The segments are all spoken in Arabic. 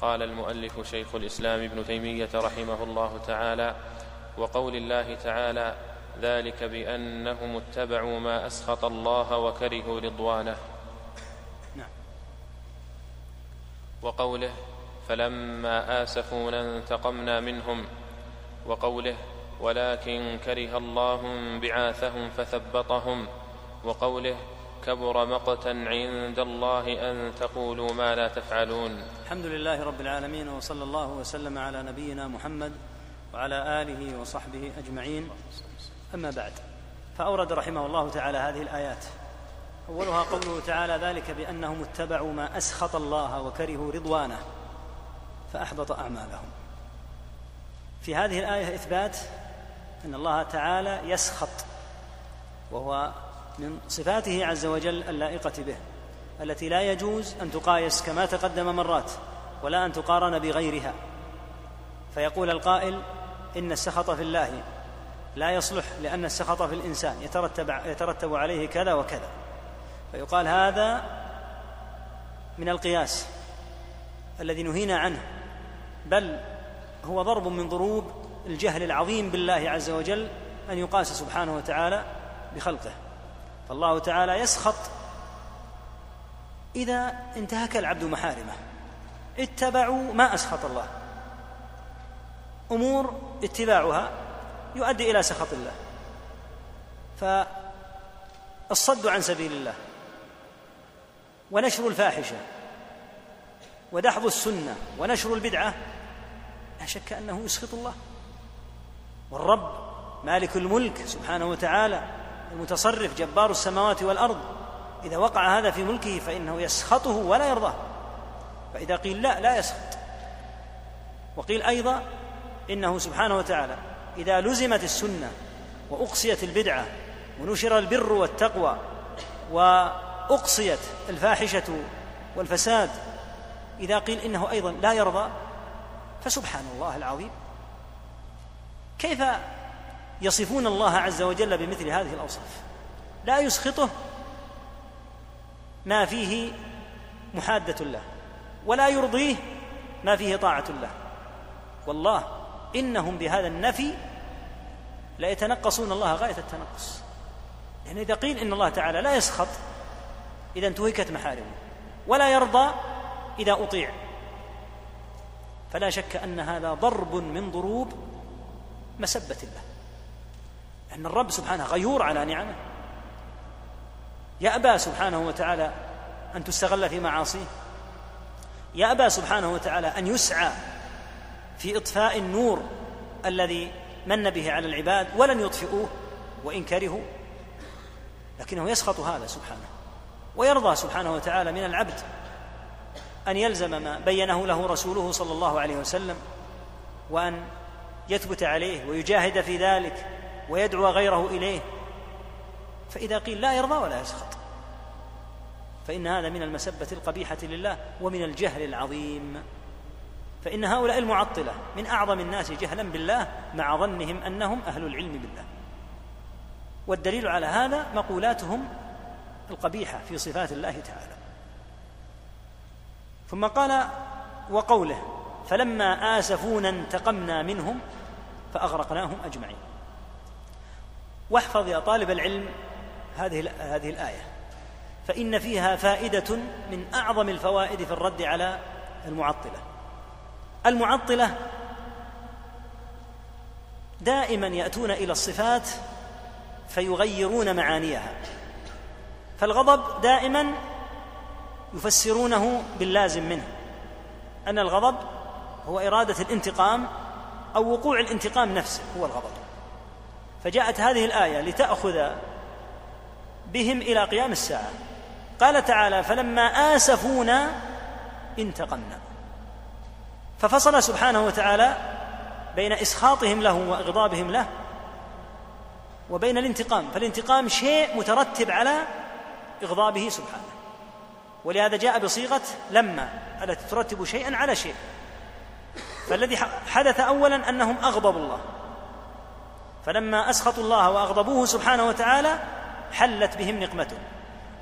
قال المؤلف شيخ الإسلام ابن تيمية رحمه الله تعالى وقول الله تعالى ذلك بأنهم اتبعوا ما أسخط الله وكرهوا رضوانه. نعم. وقوله فلما آسفونا انتقمنا منهم. وقوله ولكن كره الله بعاثهم فثبطهم. وقوله كبر مقتا عند الله أن تقولوا ما لا تفعلون. الحمد لله رب العالمين وصلى الله وسلم على نبينا محمد وعلى آله وصحبه أجمعين. أما بعد فأورد رحمه الله تعالى هذه الآيات. أولها قوله تعالى ذلك بأنهم اتبعوا ما أسخط الله وكرهوا رضوانه فأحبط أعمالهم. في هذه الآية إثبات أن الله تعالى يسخط وهو من صفاته عز وجل اللائقة به التي لا يجوز أن تقايس كما تقدم مرات ولا أن تقارن بغيرها. فيقول القائل إن السخط في الله لا يصلح لأن السخط في الإنسان يترتب يترتب عليه كذا وكذا. فيقال هذا من القياس الذي نهينا عنه بل هو ضرب من ضروب الجهل العظيم بالله عز وجل أن يقاس سبحانه وتعالى بخلقه. فالله تعالى يسخط. إذا انتهك العبد محارمه. اتبعوا ما أسخط الله. أمور اتباعها يؤدي إلى سخط الله. فالصد عن سبيل الله. ونشر الفاحشة. ودحض السنة. ونشر البدعة. لا شك أنه يسخط الله. والرب مالك الملك سبحانه وتعالى المتصرف جبار السماوات والأرض إذا وقع هذا في ملكه فإنه يسخطه ولا يرضاه. فإذا قيل لا لا يسخط. وقيل أيضا إنه سبحانه وتعالى إذا لزمت السنة وأقصيت البدعة ونشر البر والتقوى وأقصيت الفاحشة والفساد إذا قيل إنه أيضا لا يرضى فسبحان الله العظيم. كيف يصفون الله عز وجل بمثل هذه الأوصاف. لا يسخطه ما فيه محادة له ولا يرضيه ما فيه طاعة له. والله إنهم بهذا النفي ليتنقصون الله غاية التنقص. يعني إذا قيل إن الله تعالى لا يسخط إذا انتهكت محارمه ولا يرضى إذا أطيع. فلا شك أن هذا ضرب من ضروب مسبة الله أن الرب سبحانه غيور على نعمه. يأبى سبحانه وتعالى أن تستغل في معاصيه. يأبى سبحانه وتعالى أن يسعى في إطفاء النور الذي من به على العباد ولن يطفئوه وإن كرهوا. لكنه يسخط هذا سبحانه ويرضى سبحانه وتعالى من العبد أن يلزم ما بينه له رسوله صلى الله عليه وسلم وأن يثبت عليه ويجاهد في ذلك ويدعو غيره إليه. فإذا قيل لا يرضى ولا يسخط. فإن هذا من المسبة القبيحة لله ومن الجهل العظيم. فإن هؤلاء المعطلة من أعظم الناس جهلا بالله مع ظنهم أنهم أهل العلم بالله. والدليل على هذا مقولاتهم القبيحة في صفات الله تعالى. ثم قال وقوله فلما آسفونا انتقمنا منهم فأغرقناهم أجمعين. واحفظ يا طالب العلم هذه هذه الآية. فإن فيها فائدة من أعظم الفوائد في الرد على المعطلة. المعطلة دائما يأتون إلى الصفات فيغيرون معانيها. فالغضب دائما يفسرونه باللازم منه. أن الغضب هو إرادة الانتقام أو وقوع الانتقام نفسه هو الغضب. فجاءت هذه الآية لتأخذ بهم إلى قيام الساعة. قال تعالى فلما آسفونا انتقمنا. ففصل سبحانه وتعالى بين إسخاطهم له وإغضابهم له وبين الانتقام. فالانتقام شيء مترتب على إغضابه سبحانه. ولهذا جاء بصيغة لما التي ترتب شيئا على شيء. فالذي حدث اولا أنهم أغضبوا الله. فلما أسخطوا الله وأغضبوه سبحانه وتعالى حلت بهم نقمته.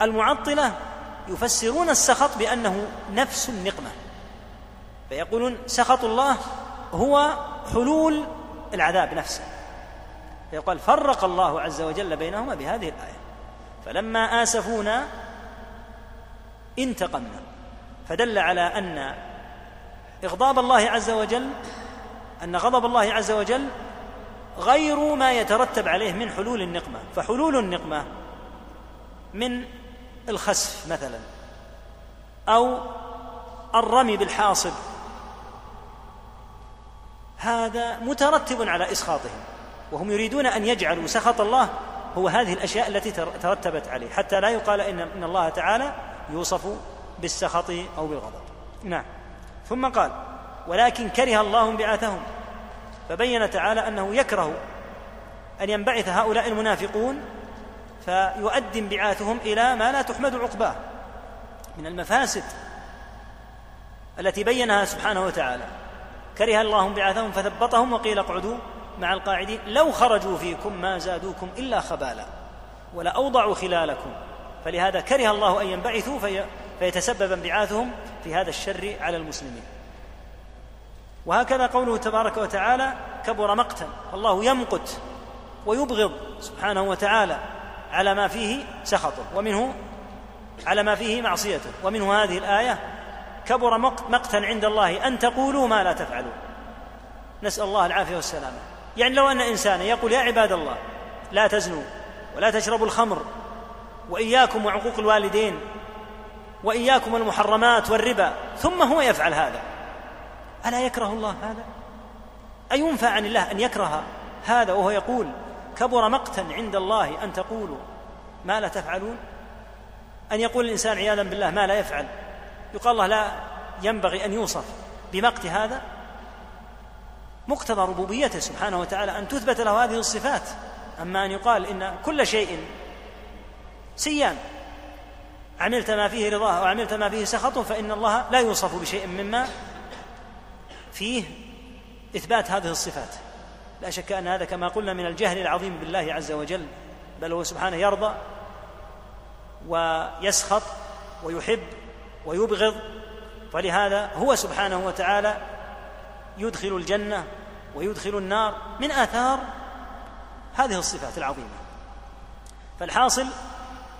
المعطلة يفسرون السخط بأنه نفس النقمة. فيقولون سخط الله هو حلول العذاب نفسه. فيقال فرق الله عز وجل بينهما بهذه الآية. فلما آسفونا انتقمنا. فدل على أن إغضاب الله عز وجل أن غضب الله عز وجل غير ما يترتب عليه من حلول النقمة. فحلول النقمة من الخسف مثلا أو الرمي بالحاصب. هذا مترتب على إسخاطهم وهم يريدون أن يجعلوا سخط الله هو هذه الأشياء التي ترتبت عليه. حتى لا يقال إن, إن الله تعالى يوصف بالسخط أو بالغضب. نعم. ثم قال ولكن كره الله انبعاثهم. فبين تعالى أنه يكره أن ينبعث هؤلاء المنافقون فيؤدي انبعاثهم إلى ما لا تحمد عقباه من المفاسد التي بينها سبحانه وتعالى. كره الله انبعاثهم فثبطهم وقيل اقعدوا مع القاعدين. لو خرجوا فيكم ما زادوكم إلا خبالا ولاوضعوا خلالكم. فلهذا كره الله أن ينبعثوا في فيتسبب انبعاثهم في هذا الشر على المسلمين. وهكذا قوله تبارك وتعالى كبر مقتا الله يمقت ويبغض سبحانه وتعالى على ما فيه سخطه ومنه على ما فيه معصيته ومنه هذه الآية كبر مقتا عند الله أن تقولوا ما لا تفعلون. نسأل الله العافية والسلامة. يعني لو أن إنسانا يقول يا عباد الله لا تزنوا ولا تشربوا الخمر وإياكم وعقوق الوالدين وإياكم المحرمات والربا ثم هو يفعل هذا. ألا يكره الله هذا؟ أينفع عن الله أن يكره هذا وهو يقول كبر مقتا عند الله أن تقولوا ما لا تفعلون؟ أن يقول الإنسان عياذا بالله ما لا يفعل. يقال الله لا ينبغي أن يوصف بمقت هذا؟ مقتضى ربوبيته سبحانه وتعالى أن تثبت له هذه الصفات. أما أن يقال إن كل شيء سيان. عملت ما فيه رضاه وعملت ما فيه سخطه فإن الله لا يوصف بشيء مما فيه إثبات هذه الصفات. لا شك أن هذا كما قلنا من الجهل العظيم بالله عز وجل بل هو سبحانه يرضى ويسخط ويحب ويبغض فلهذا هو سبحانه وتعالى يدخل الجنة ويدخل النار من آثار هذه الصفات العظيمة. فالحاصل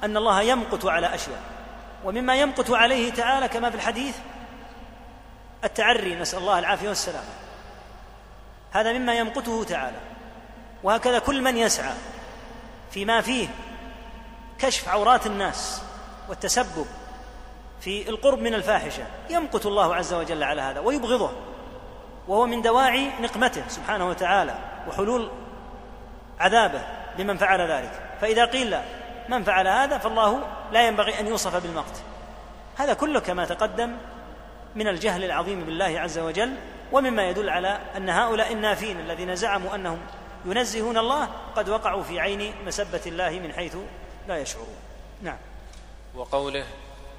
أن الله يمقت على أشياء ومما يمقت عليه تعالى كما في الحديث التعري نسأل الله العافية والسلامة. هذا مما يمقته تعالى. وهكذا كل من يسعى فيما فيه كشف عورات الناس والتسبب في القرب من الفاحشة. يمقت الله عز وجل على هذا ويبغضه وهو من دواعي نقمته سبحانه وتعالى وحلول عذابه لمن فعل ذلك. فإذا قيل من فعل هذا فالله لا ينبغي أن يوصف بالمقت. هذا كله كما تقدم من الجهل العظيم بالله عز وجل ومما يدل على أن هؤلاء النافين الذين زعموا أنهم ينزهون الله قد وقعوا في عين مسبة الله من حيث لا يشعرون. نعم. وقوله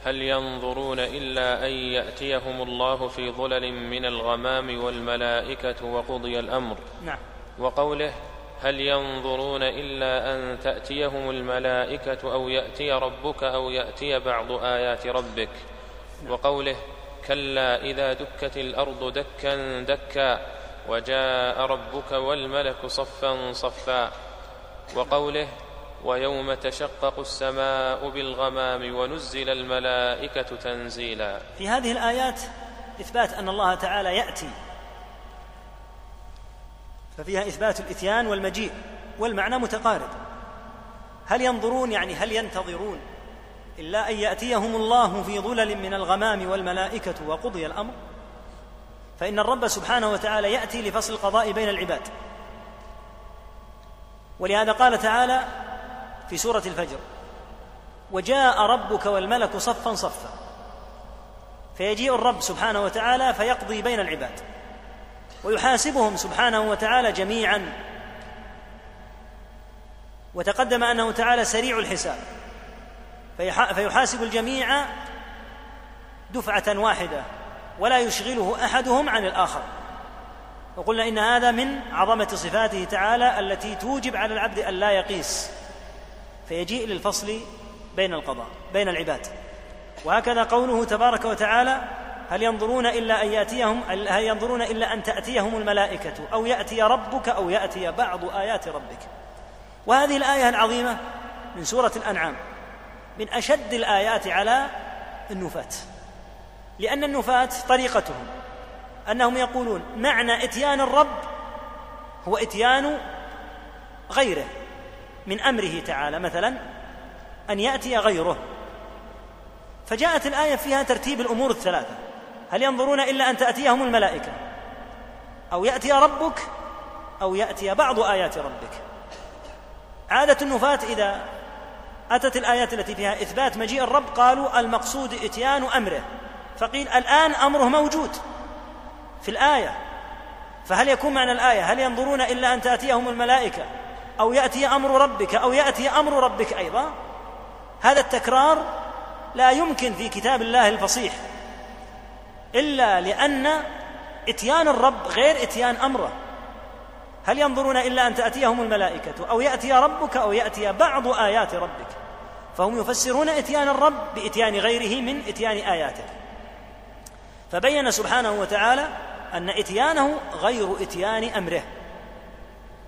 هل ينظرون إلا أن يأتيهم الله في ظلل من الغمام والملائكة وقضي الأمر؟ نعم. وقوله هل ينظرون إلا أن تأتيهم الملائكة أو يأتي ربك أو يأتي بعض آيات ربك؟ نعم. وقوله كلا إذا دكت الأرض دكا دكا وجاء ربك والملك صفا صفا وقوله ويوم تشقق السماء بالغمام ونزل الملائكة تنزيلا. في هذه الآيات إثبات أن الله تعالى يأتي. ففيها إثبات الإتيان والمجيء والمعنى متقارب. هل ينظرون يعني هل ينتظرون؟ إلا أن يأتيهم الله في ظلل من الغمام والملائكة وقضي الأمر. فإن الرب سبحانه وتعالى يأتي لفصل القضاء بين العباد. ولهذا قال تعالى في سورة الفجر وجاء ربك والملك صفا صفا. فيجيء الرب سبحانه وتعالى فيقضي بين العباد. ويحاسبهم سبحانه وتعالى جميعا. وتقدم أنه تعالى سريع الحساب. فيحاسب الجميع دفعة واحدة ولا يشغله أحدهم عن الآخر. وقلنا إن هذا من عظمة صفاته تعالى التي توجب على العبد أن لا يقيس فيجيء للفصل بين القضاء بين العباد. وهكذا قوله تبارك وتعالى هل ينظرون إلا أن يأتيهم هل ينظرون إلا أن تأتيهم الملائكة أو يأتي ربك أو يأتي بعض آيات ربك. وهذه الآية العظيمة من سورة الأنعام. من أشد الآيات على النفاة. لأن النفاة طريقتهم. أنهم يقولون معنى إتيان الرب هو إتيان غيره من أمره تعالى. مثلا أن يأتي غيره. فجاءت الآية فيها ترتيب الأمور الثلاثة. هل ينظرون إلا أن تأتيهم الملائكة؟ أو يأتي ربك أو يأتي بعض آيات ربك. عادة النفاة إذا أتت الآيات التي فيها إثبات مجيء الرب قالوا المقصود إتيان أمره. فقيل الآن أمره موجود في الآية. فهل يكون معنى الآية؟ هل ينظرون إلا أن تأتيهم الملائكة أو يأتي أمر ربك أو يأتي أمر ربك أيضا؟ هذا التكرار لا يمكن في كتاب الله الفصيح إلا لأن إتيان الرب غير إتيان أمره. هل ينظرون إلا أن تأتيهم الملائكة أو يأتي ربك أو يأتي بعض آيات ربك؟ فهم يفسرون إتيان الرب بإتيان غيره من إتيان آياته. فبين سبحانه وتعالى أن إتيانه غير إتيان أمره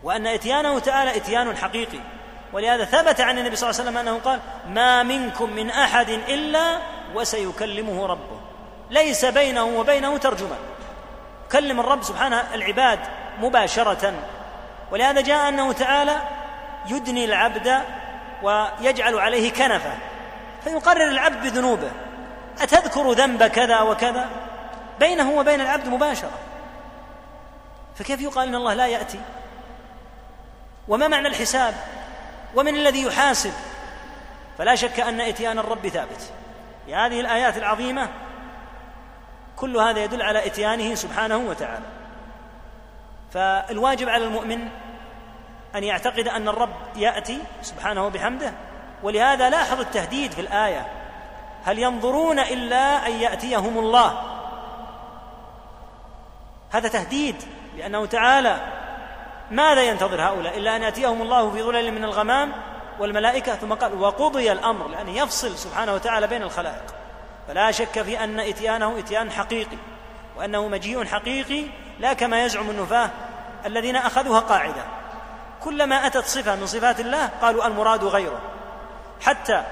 وأن إتيانه تعالى إتيان حقيقي. ولهذا ثبت عن النبي صلى الله عليه وسلم أنه قال ما منكم من أحد إلا وسيكلمه ربه. ليس بينه وبينه ترجمان كلم الرب سبحانه العباد مباشرة. ولهذا جاء أنه تعالى يدني العبد ويجعل عليه كنفة فيقرر العبد بذنوبه أتذكر ذنب كذا وكذا؟ بينه وبين العبد مباشرة. فكيف يقال إن الله لا يأتي؟ وما معنى الحساب؟ ومن الذي يحاسب؟ فلا شك أن إتيان الرب ثابت. في هذه الآيات العظيمة كل هذا يدل على إتيانه سبحانه وتعالى. فالواجب على المؤمن أن يعتقد أن الرب يأتي سبحانه وبحمده ولهذا لاحظ التهديد في الآية. هل ينظرون إلا أن يأتيهم الله؟ هذا تهديد لأنه تعالى ماذا ينتظر هؤلاء؟ إلا أن يأتيهم الله في ظلل من الغمام والملائكة ثم قال وقضي الأمر لأن يفصل سبحانه وتعالى بين الخلائق. فلا شك في أن إتيانه إتيان حقيقي وأنه مجيء حقيقي لا كما يزعم النفاة الذين أخذوها قاعدة. كلما أتت صفة من صفات الله قالوا المراد غيره. حتى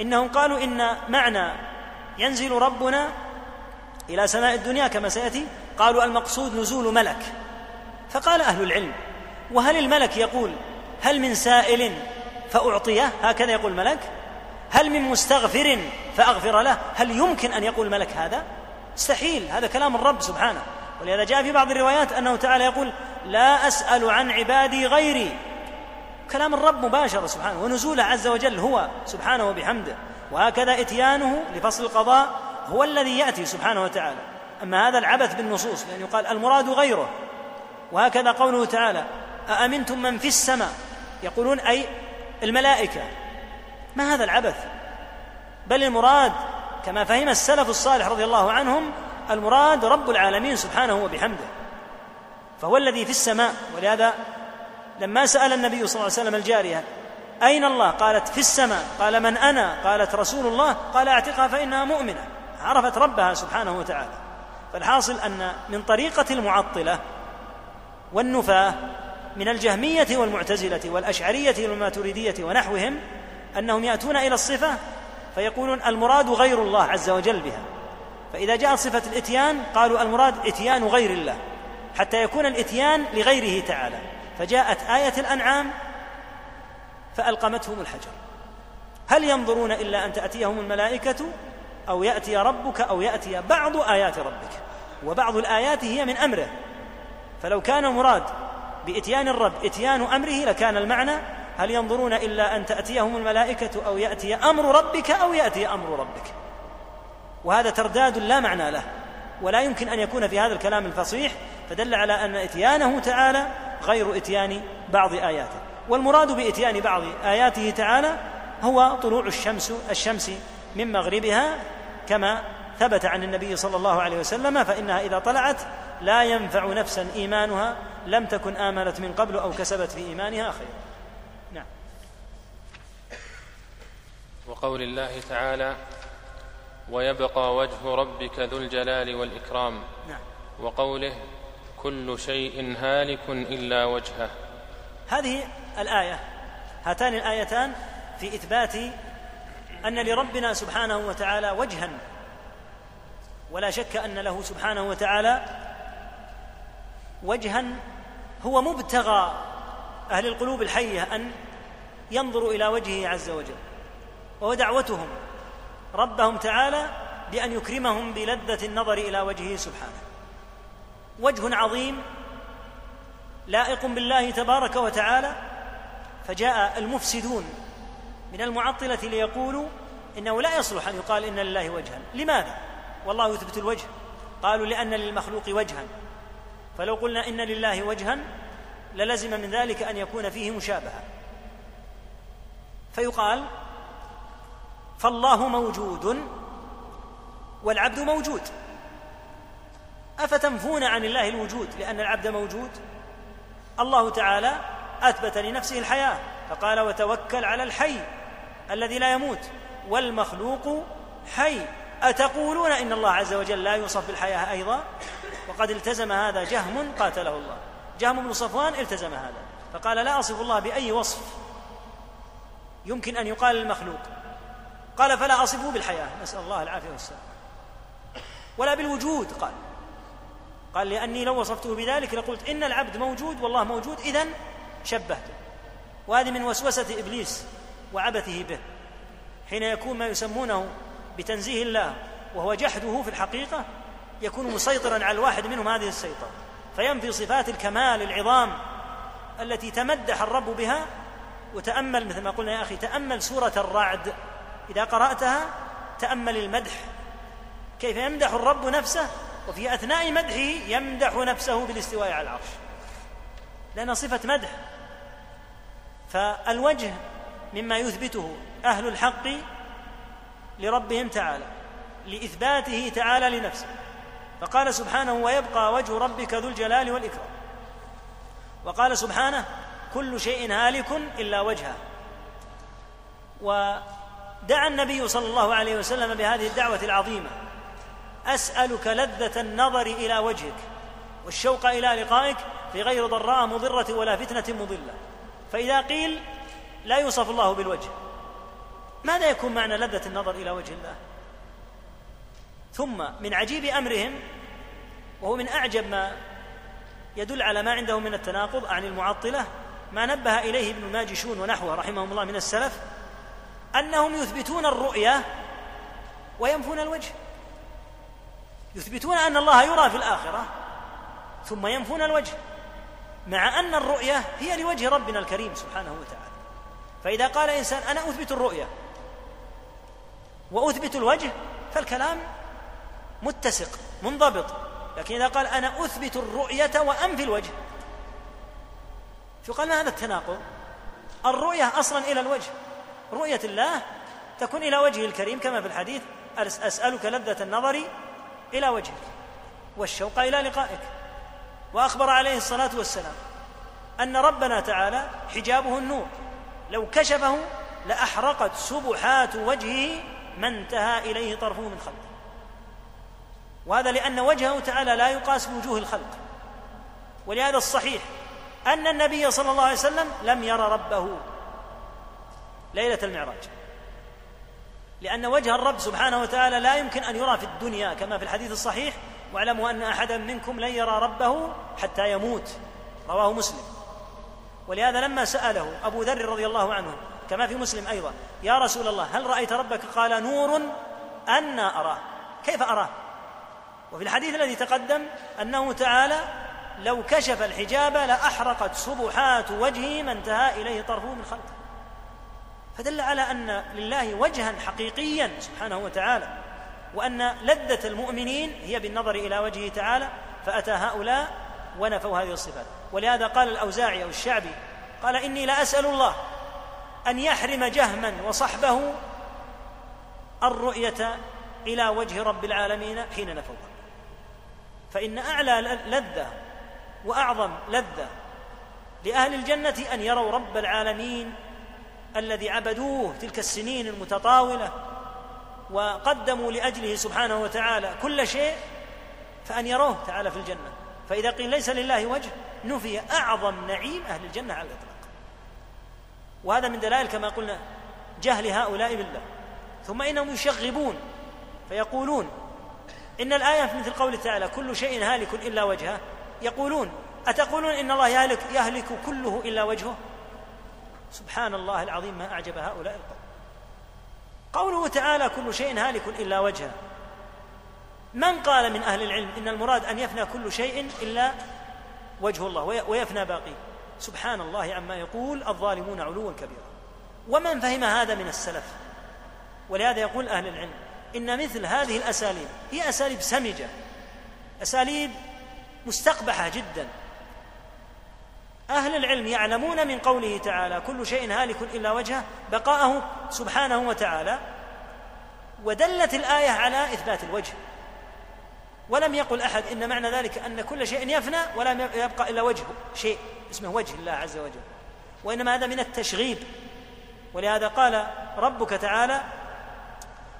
إنهم قالوا إن معنى ينزل ربنا إلى سماء الدنيا كما سيأتي قالوا المقصود نزول ملك. فقال أهل العلم وهل الملك يقول هل من سائل فأعطيه؟ هكذا يقول الملك. هل من مستغفر فأغفر له؟ هل يمكن أن يقول الملك هذا؟ مستحيل هذا كلام الرب سبحانه. ولهذا جاء في بعض الروايات أنه تعالى يقول لا أسأل عن عبادي غيري. كلام الرب مباشرة سبحانه ونزوله عز وجل هو سبحانه وبحمده. وهكذا إتيانه لفصل القضاء هو الذي يأتي سبحانه وتعالى. أما هذا العبث بالنصوص لأن يقال المراد غيره. وهكذا قوله تعالى أأمنتم من في السماء؟ يقولون أي الملائكة. ما هذا العبث؟ بل المراد كما فهم السلف الصالح رضي الله عنهم المراد رب العالمين سبحانه وبحمده فهو الذي في السماء. ولهذا لما سأل النبي صلى الله عليه وسلم الجارية أين الله؟ قالت في السماء. قال من أنا؟ قالت رسول الله. قال أعتقها فإنها مؤمنة. عرفت ربها سبحانه وتعالى. فالحاصل أن من طريقة المعطلة والنفاة من الجهمية والمعتزلة والأشعرية والماتريدية ونحوهم أنهم يأتون إلى الصفة فيقولون المراد غير الله عز وجل بها. فإذا جاءت صفة الإتيان قالوا المراد إتيان غير الله حتى يكون الإتيان لغيره تعالى. فجاءت آية الأنعام فألقمتهم الحجر. هل ينظرون إلا أن تأتيهم الملائكة أو يأتي ربك أو يأتي بعض آيات ربك؟ وبعض الآيات هي من أمره. فلو كان المراد بإتيان الرب إتيان أمره لكان المعنى هل ينظرون إلا أن تأتيهم الملائكة أو يأتي أمر ربك أو يأتي أمر ربك؟ وهذا ترداد لا معنى له ولا يمكن أن يكون في هذا الكلام الفصيح فدل على أن إتيانه تعالى غير إتيان بعض آياته. والمراد بإتيان بعض آياته تعالى هو طلوع الشمس الشمس من مغربها كما ثبت عن النبي صلى الله عليه وسلم فإنها إذا طلعت لا ينفع نفسا إيمانها لم تكن آمنت من قبل أو كسبت في إيمانها خيرا. نعم. وقول الله تعالى ويبقى وجه ربك ذو الجلال والإكرام. نعم. وقوله كل شيء هالك إلا وجهه. هذه الآية هاتان الآيتان في إثبات أن لربنا سبحانه وتعالى وجها. ولا شك أن له سبحانه وتعالى وجها. هو مبتغى أهل القلوب الحية أن ينظروا إلى وجهه عز وجل وهو دعوتهم. ربهم تعالى بأن يكرمهم بلذة النظر إلى وجهه سبحانه. وجه عظيم لائق بالله تبارك وتعالى فجاء المفسدون من المعطلة ليقولوا إنه لا يصلح أن يقال إن لله وجها. لماذا؟ والله يثبت الوجه. قالوا لأن للمخلوق وجها. فلو قلنا إن لله وجها للزم من ذلك أن يكون فيه مشابهة. فيقال فالله موجود والعبد موجود. أفتنفون عن الله الوجود لأن العبد موجود؟ الله تعالى أثبت لنفسه الحياة فقال وتوكل على الحي الذي لا يموت والمخلوق حي أتقولون إن الله عز وجل لا يوصف بالحياة أيضا؟ وقد التزم هذا جهم قاتله الله. جهم بن صفوان التزم هذا فقال لا أصف الله بأي وصف يمكن أن يقال للمخلوق قال فلا أصفه بالحياة نسأل الله العافية والسلام ولا بالوجود قال. قال لأني لو وصفته بذلك لقلت إن العبد موجود والله موجود إذن شبهته. وهذه من وسوسة إبليس وعبثه به حين يكون ما يسمونه بتنزيه الله وهو جحده في الحقيقة يكون مسيطرا على الواحد منهم هذه السيطرة. فينفي صفات الكمال العظام التي تمدح الرب بها وتأمل مثل ما قلنا يا أخي تأمل سورة الرعد. إذا قرأتها تأمل المدح. كيف يمدح الرب نفسه؟ وفي أثناء مدحه يمدح نفسه بالاستواء على العرش. لأنها صفة مدح. فالوجه مما يثبته أهل الحق لربهم تعالى لإثباته تعالى لنفسه. فقال سبحانه ويبقى وجه ربك ذو الجلال والإكرام. وقال سبحانه كل شيء هالك إلا وجهه. ودعا النبي صلى الله عليه وسلم بهذه الدعوة العظيمة. أسألك لذة النظر إلى وجهك والشوق إلى لقائك في غير ضراء مضرة ولا فتنة مضلة. فإذا قيل لا يوصف الله بالوجه ماذا يكون معنى لذة النظر إلى وجه الله؟ ثم من عجيب أمرهم وهو من أعجب ما يدل على ما عندهم من التناقض عن المعطلة ما نبه إليه ابن الماجشون ونحوه رحمهم الله من السلف أنهم يثبتون الرؤية وينفون الوجه. يثبتون أن الله يرى في الآخرة ثم ينفون الوجه مع أن الرؤية هي لوجه ربنا الكريم سبحانه وتعالى. فإذا قال إنسان أنا أثبت الرؤية وأثبت الوجه فالكلام متسق منضبط. لكن إذا قال أنا أثبت الرؤية وأنفي الوجه فقال ما هذا التناقض؟ الرؤية أصلا إلى الوجه. رؤية الله تكون إلى وجهه الكريم كما في الحديث أسألك لذة النظر إلى وجهك والشوق إلى لقائك. وأخبر عليه الصلاة والسلام أن ربنا تعالى حجابه النور لو كشفه لأحرقت سبحات وجهه ما انتهى إليه طرفه من خلقه. وهذا لأن وجهه تعالى لا يقاس بوجوه الخلق. ولهذا الصحيح أن النبي صلى الله عليه وسلم لم ير ربه ليلة المعراج. لأن وجه الرب سبحانه وتعالى لا يمكن أن يرى في الدنيا كما في الحديث الصحيح واعلموا أن أحدا منكم لن يرى ربه حتى يموت رواه مسلم. ولهذا لما سأله أبو ذر رضي الله عنه كما في مسلم أيضا يا رسول الله هل رأيت ربك؟ قال نور أنا أراه كيف أراه؟ وفي الحديث الذي تقدم أنه تعالى لو كشف الحجاب لأحرقت سبحات وجهه ما انتهى إليه طرفه من خلقه فدل على أن لله وجها حقيقيا سبحانه وتعالى وأن لذة المؤمنين هي بالنظر إلى وجهه تعالى فأتى هؤلاء ونفوا هذه الصفات. ولهذا قال الأوزاعي أو الشعبي قال إني لأسأل الله أن يحرم جهما وصحبه الرؤية إلى وجه رب العالمين حين نفوا. فإن أعلى لذة وأعظم لذة لأهل الجنة أن يروا رب العالمين الذي عبدوه تلك السنين المتطاولة وقدموا لأجله سبحانه وتعالى كل شيء فأن يروه تعالى في الجنة. فإذا قيل ليس لله وجه نفي أعظم نعيم أهل الجنة على الإطلاق. وهذا من دلائل كما قلنا جهل هؤلاء بالله. ثم إنهم يشغبون فيقولون إن الآية في مثل قوله تعالى كل شيء هالك إلا وجهه. يقولون أتقولون إن الله يهلك يهلك كله إلا وجهه؟ سبحان الله العظيم ما أعجب هؤلاء القوم. قوله تعالى كل شيء هالك إلا وجهه. من قال من أهل العلم إن المراد أن يفنى كل شيء إلا وجه الله ويفنى باقي. سبحان الله عما يقول الظالمون علوا كبيرا. ومن فهم هذا من السلف؟ ولهذا يقول أهل العلم إن مثل هذه الأساليب هي أساليب سمجة أساليب مستقبحة جدا. أهل العلم يعلمون من قوله تعالى كل شيء هالك إلا وجهه بقاءه سبحانه وتعالى ودلت الآية على إثبات الوجه. ولم يقل أحد إن معنى ذلك أن كل شيء يفنى ولم يبقى إلا وجهه شيء اسمه وجه الله عز وجل. وإنما هذا من التشغيب. ولهذا قال ربك تعالى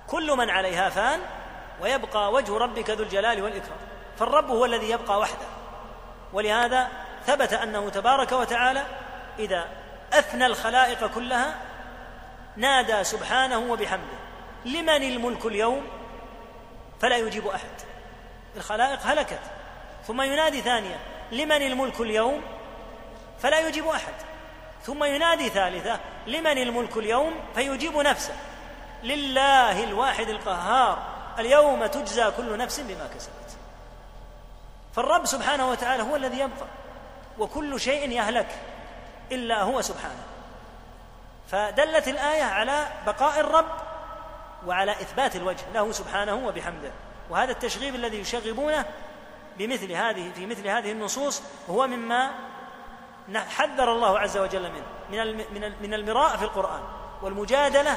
كل من عليها فان ويبقى وجه ربك ذو الجلال والإكرام. فالرب هو الذي يبقى وحده. ولهذا ثبت أنه تبارك وتعالى إذا افنى الخلائق كلها نادى سبحانه وبحمده لمن الملك اليوم؟ فلا يجيب أحد. الخلائق هلكت. ثم ينادي ثانية لمن الملك اليوم؟ فلا يجيب أحد. ثم ينادي ثالثة لمن الملك اليوم؟ فيجيب نفسه. لله الواحد القهار اليوم تجزى كل نفس بما كسبت. فالرب سبحانه وتعالى هو الذي يبقى وكل شيء يهلك إلا هو سبحانه. فدلت الآية على بقاء الرب وعلى إثبات الوجه له سبحانه وبحمده. وهذا التشغيب الذي يشغبونه بمثل هذه في مثل هذه النصوص هو مما حذر الله عز وجل منه من من من المراء في القرآن والمجادلة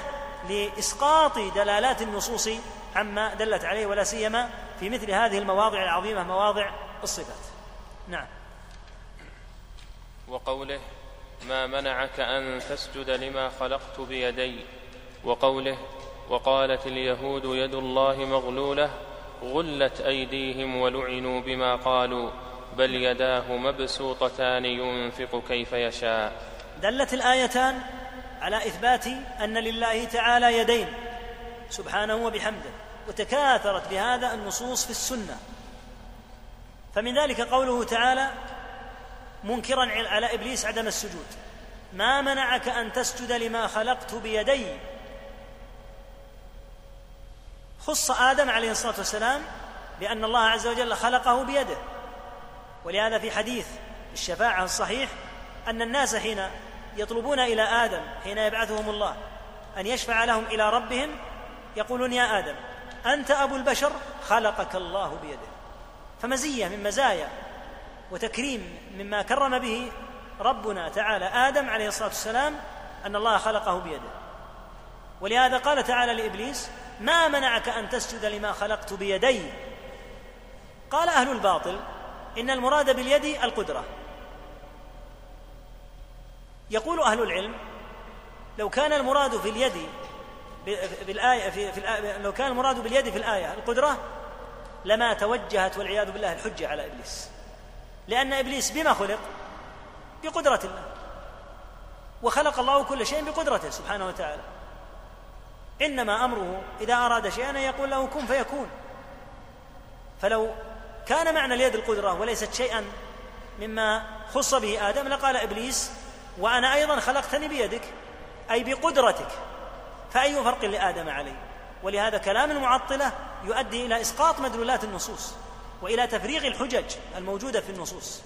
لإسقاط دلالات النصوص عما دلت عليه ولا سيما في مثل هذه المواضع العظيمة مواضع الصفات. نعم. وقوله ما منعك أن تسجد لما خلقت بيدي وقوله وقالت اليهود يد الله مغلولة غلت أيديهم ولعنوا بما قالوا بل يداه مبسوطتان ينفق كيف يشاء. دلت الآيتان على إثبات أن لله تعالى يدين سبحانه وبحمده وتكاثرت بهذا النصوص في السنة. فمن ذلك قوله تعالى منكرا على إبليس عدم السجود. ما منعك أن تسجد لما خلقت بيدي؟ خص آدم عليه الصلاة والسلام بأن الله عز وجل خلقه بيده. ولهذا في حديث الشفاعة الصحيح أن الناس حين يطلبون إلى آدم حين يبعثهم الله أن يشفع لهم إلى ربهم يقولون يا آدم أنت أبو البشر خلقك الله بيده. فمزية من مزايا. وتكريم مما كرم به ربنا تعالى آدم عليه الصلاة والسلام أن الله خلقه بيده. ولهذا قال تعالى لإبليس ما منعك أن تسجد لما خلقت بيدي؟ قال أهل الباطل إن المراد باليد القدرة. يقول أهل العلم لو كان المراد في اليد بالآية في, في الآية لو كان المراد باليد في الآية القدرة لما توجهت والعياذ بالله الحجة على إبليس. لأن إبليس بما خلق بقدرة الله. وخلق الله كل شيء بقدرته سبحانه وتعالى. إنما أمره إذا أراد شيئا يقول له كن فيكون. فلو كان معنى اليد القدرة وليست شيئا مما خص به آدم لقال إبليس وأنا أيضا خلقتني بيدك أي بقدرتك فأي فرق لآدم علي؟ ولهذا كلام المعطلة يؤدي إلى إسقاط مدلولات النصوص. وإلى تفريغ الحجج الموجودة في النصوص.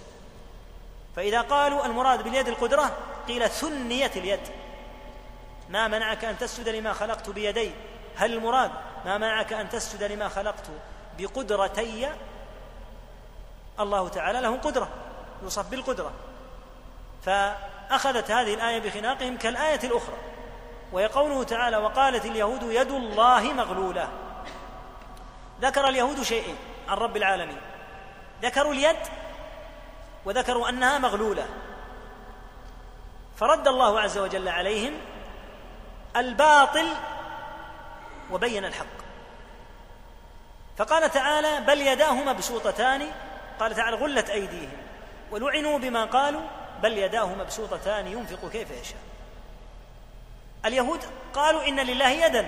فإذا قالوا المراد باليد القدرة قيل ثنيت اليد. ما منعك أن تسجد لما خلقت بيدي؟ هل المراد ما منعك أن تسجد لما خلقت بقدرتي؟ الله تعالى له قدرة يوصف بالقدره فأخذت هذه الآية بخناقهم كالآية الأخرى. وهي قوله تعالى وقالت اليهود يد الله مغلولة. ذكر اليهود شيئين. عن رب العالمين. ذكروا اليد وذكروا أنها مغلولة. فرد الله عز وجل عليهم الباطل وبين الحق. فقال تعالى بل يداه مبسوطتان قال تعالى غلت أيديهم. ولعنوا بما قالوا بل يداه مبسوطتان ينفق كيف يشاء. اليهود قالوا إن لله يدا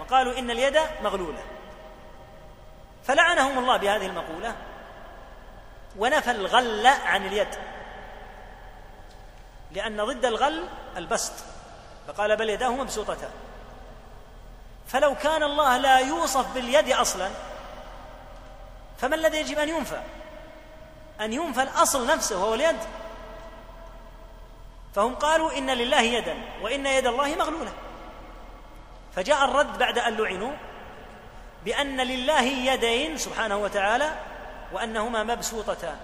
وقالوا إن اليد مغلولة. فلعنهم الله بهذه المقولة ونفى الغل عن اليد لأن ضد الغل البسط فقال بل يداه مبسوطتان. فلو كان الله لا يوصف باليد أصلا فما الذي يجب أن ينفى؟ أن ينفى الأصل نفسه وهو اليد. فهم قالوا إن لله يدا وإن يد الله مغلولة. فجاء الرد بعد أن لعنوا بأن لله يدين سبحانه وتعالى وأنهما مبسوطتان.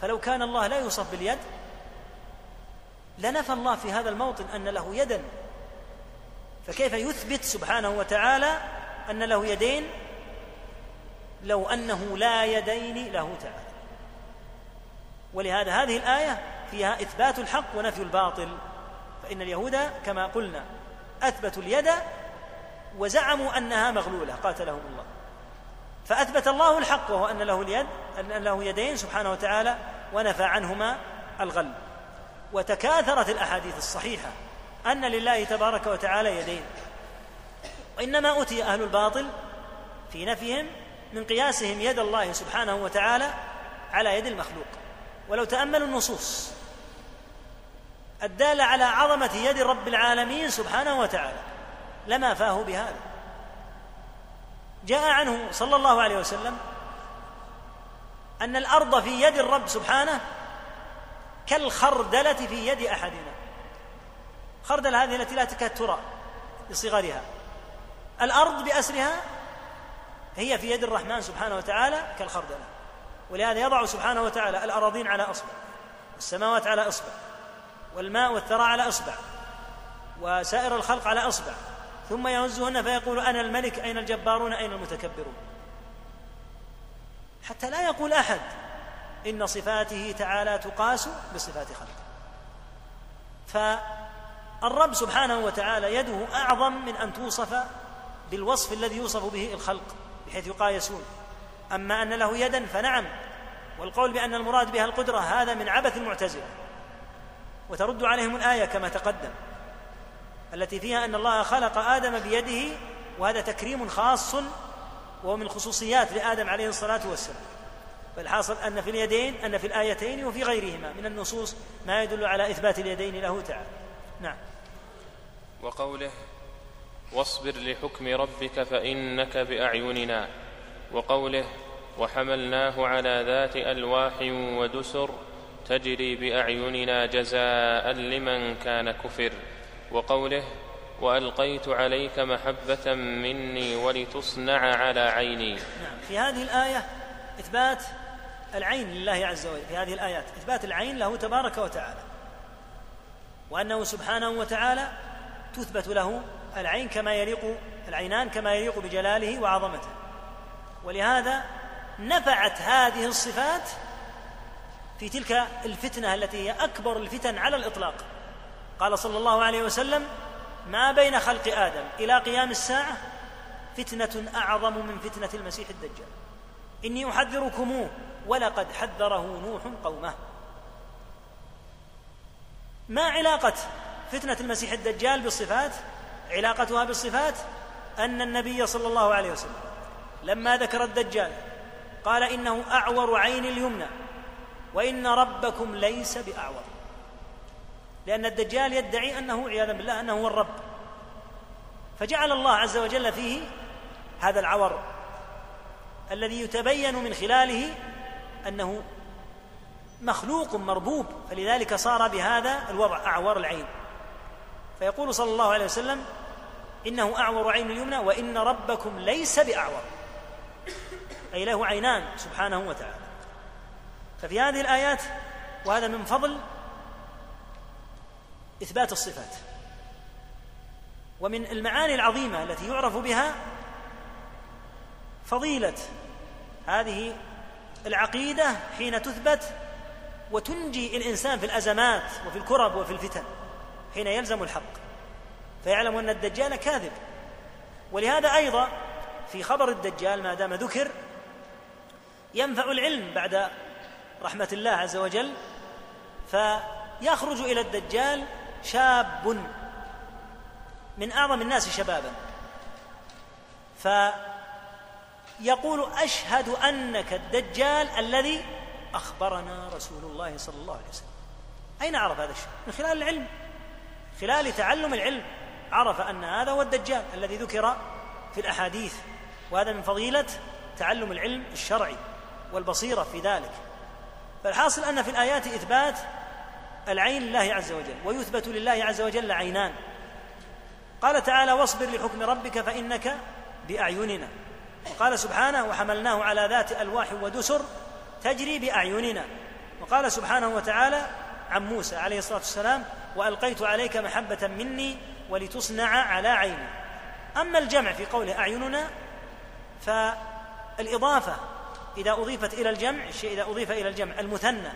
فلو كان الله لا يوصف باليد لنفى الله في هذا الموطن أن له يدا. فكيف يثبت سبحانه وتعالى أن له يدين؟ لو أنه لا يدين له تعالى. ولهذا هذه الآية فيها إثبات الحق ونفي الباطل. فإن اليهود كما قلنا أثبتوا اليد وزعموا أنها مغلولة قاتلهم الله. فأثبت الله الحق وهو أن له اليد أن له يدين سبحانه وتعالى ونفى عنهما الغل. وتكاثرت الأحاديث الصحيحة أن لله تبارك وتعالى يدين. وإنما اتي أهل الباطل في نفيهم من قياسهم يد الله سبحانه وتعالى على يد المخلوق. ولو تأملوا النصوص الدالة على عظمة يد رب العالمين سبحانه وتعالى. لما فاه بهذا. جاء عنه صلى الله عليه وسلم أن الأرض في يد الرب سبحانه كالخردلة في يد أحدنا. خردل هذه التي لا تكاد ترى لصغرها الأرض بأسرها هي في يد الرحمن سبحانه وتعالى كالخردلة. ولهذا يضع سبحانه وتعالى الأراضين على أصبع والسماوات على أصبع والماء والثرى على أصبع وسائر الخلق على أصبع. ثم يهزهن فيقول أنا الملك أين الجبارون؟ أين المتكبرون؟ حتى لا يقول أحد إن صفاته تعالى تقاس بصفات خلقه. فالرب سبحانه وتعالى يده أعظم من أن توصف بالوصف الذي يوصف به الخلق بحيث يقايسون. أما أن له يدا فنعم والقول بأن المراد بها القدرة هذا من عبث المعتزلة وترد عليهم الآية كما تقدم. التي فيها أن الله خلق آدم بيده وهذا تكريم خاص وهو من خصوصيات لآدم عليه الصلاة والسلام. فالحاصل أن في اليدين أن في الآيتين وفي غيرهما من النصوص ما يدل على إثبات اليدين له تعالى. نعم. وقوله واصبر لحكم ربك فإنك بأعيننا. وقوله وحملناه على ذات ألواح ودسر تجري بأعيننا جزاء لمن كان كفر. وقوله وألقيت عليك محبة مني ولتصنع على عيني. نعم في هذه الآية إثبات العين لله عز وجل في هذه الآيات إثبات العين له تبارك وتعالى. وأنه سبحانه وتعالى تثبت له العين كما يليق العينان كما يليق بجلاله وعظمته. ولهذا نفعت هذه الصفات في تلك الفتنة التي هي أكبر الفتن على الإطلاق. قال صلى الله عليه وسلم ما بين خلق آدم إلى قيام الساعة فتنة أعظم من فتنة المسيح الدجال. إني احذركموه ولقد حذره نوح قومه. ما علاقة فتنة المسيح الدجال بالصفات؟ علاقتها بالصفات أن النبي صلى الله عليه وسلم لما ذكر الدجال قال إنه أعور عين اليمنى وإن ربكم ليس بأعور. لأن الدجال يدعي أنه عياذا بالله أنه هو الرب. فجعل الله عز وجل فيه هذا العور الذي يتبين من خلاله أنه مخلوق مربوب فلذلك صار بهذا الوضع أعور العين. فيقول صلى الله عليه وسلم إنه أعور عين اليمنى وإن ربكم ليس بأعور. أي له عينان سبحانه وتعالى. ففي هذه الآيات وهذا من فضل إثبات الصفات. ومن المعاني العظيمة التي يعرف بها فضيلة هذه العقيدة حين تثبت وتنجي الإنسان في الأزمات وفي الكرب وفي الفتن حين يلزم الحق فيعلم أن الدجال كاذب. ولهذا أيضا في خبر الدجال ما دام ذكر ينفع العلم بعد رحمة الله عز وجل فيخرج إلى الدجال شاب من أعظم الناس شبابا. فيقول أشهد أنك الدجال الذي أخبرنا رسول الله صلى الله عليه وسلم. أين عرف هذا الشيء؟ من خلال العلم خلال تعلم العلم. عرف أن هذا هو الدجال الذي ذكر في الأحاديث وهذا من فضيلة تعلم العلم الشرعي والبصيرة في ذلك. فالحاصل أن في الآيات إثبات العين لله عز وجل ويثبت لله عز وجل عينان. قال تعالى واصبر لحكم ربك فإنك بأعيننا. وقال سبحانه وحملناه على ذات ألواح ودسر تجري بأعيننا. وقال سبحانه وتعالى عن موسى عليه الصلاة والسلام وألقيت عليك محبة مني ولتصنع على عيني. أما الجمع في قوله أعيننا فالإضافة إذا أضيفت إلى الجمع الشيء إذا أضيف إلى الجمع المثنى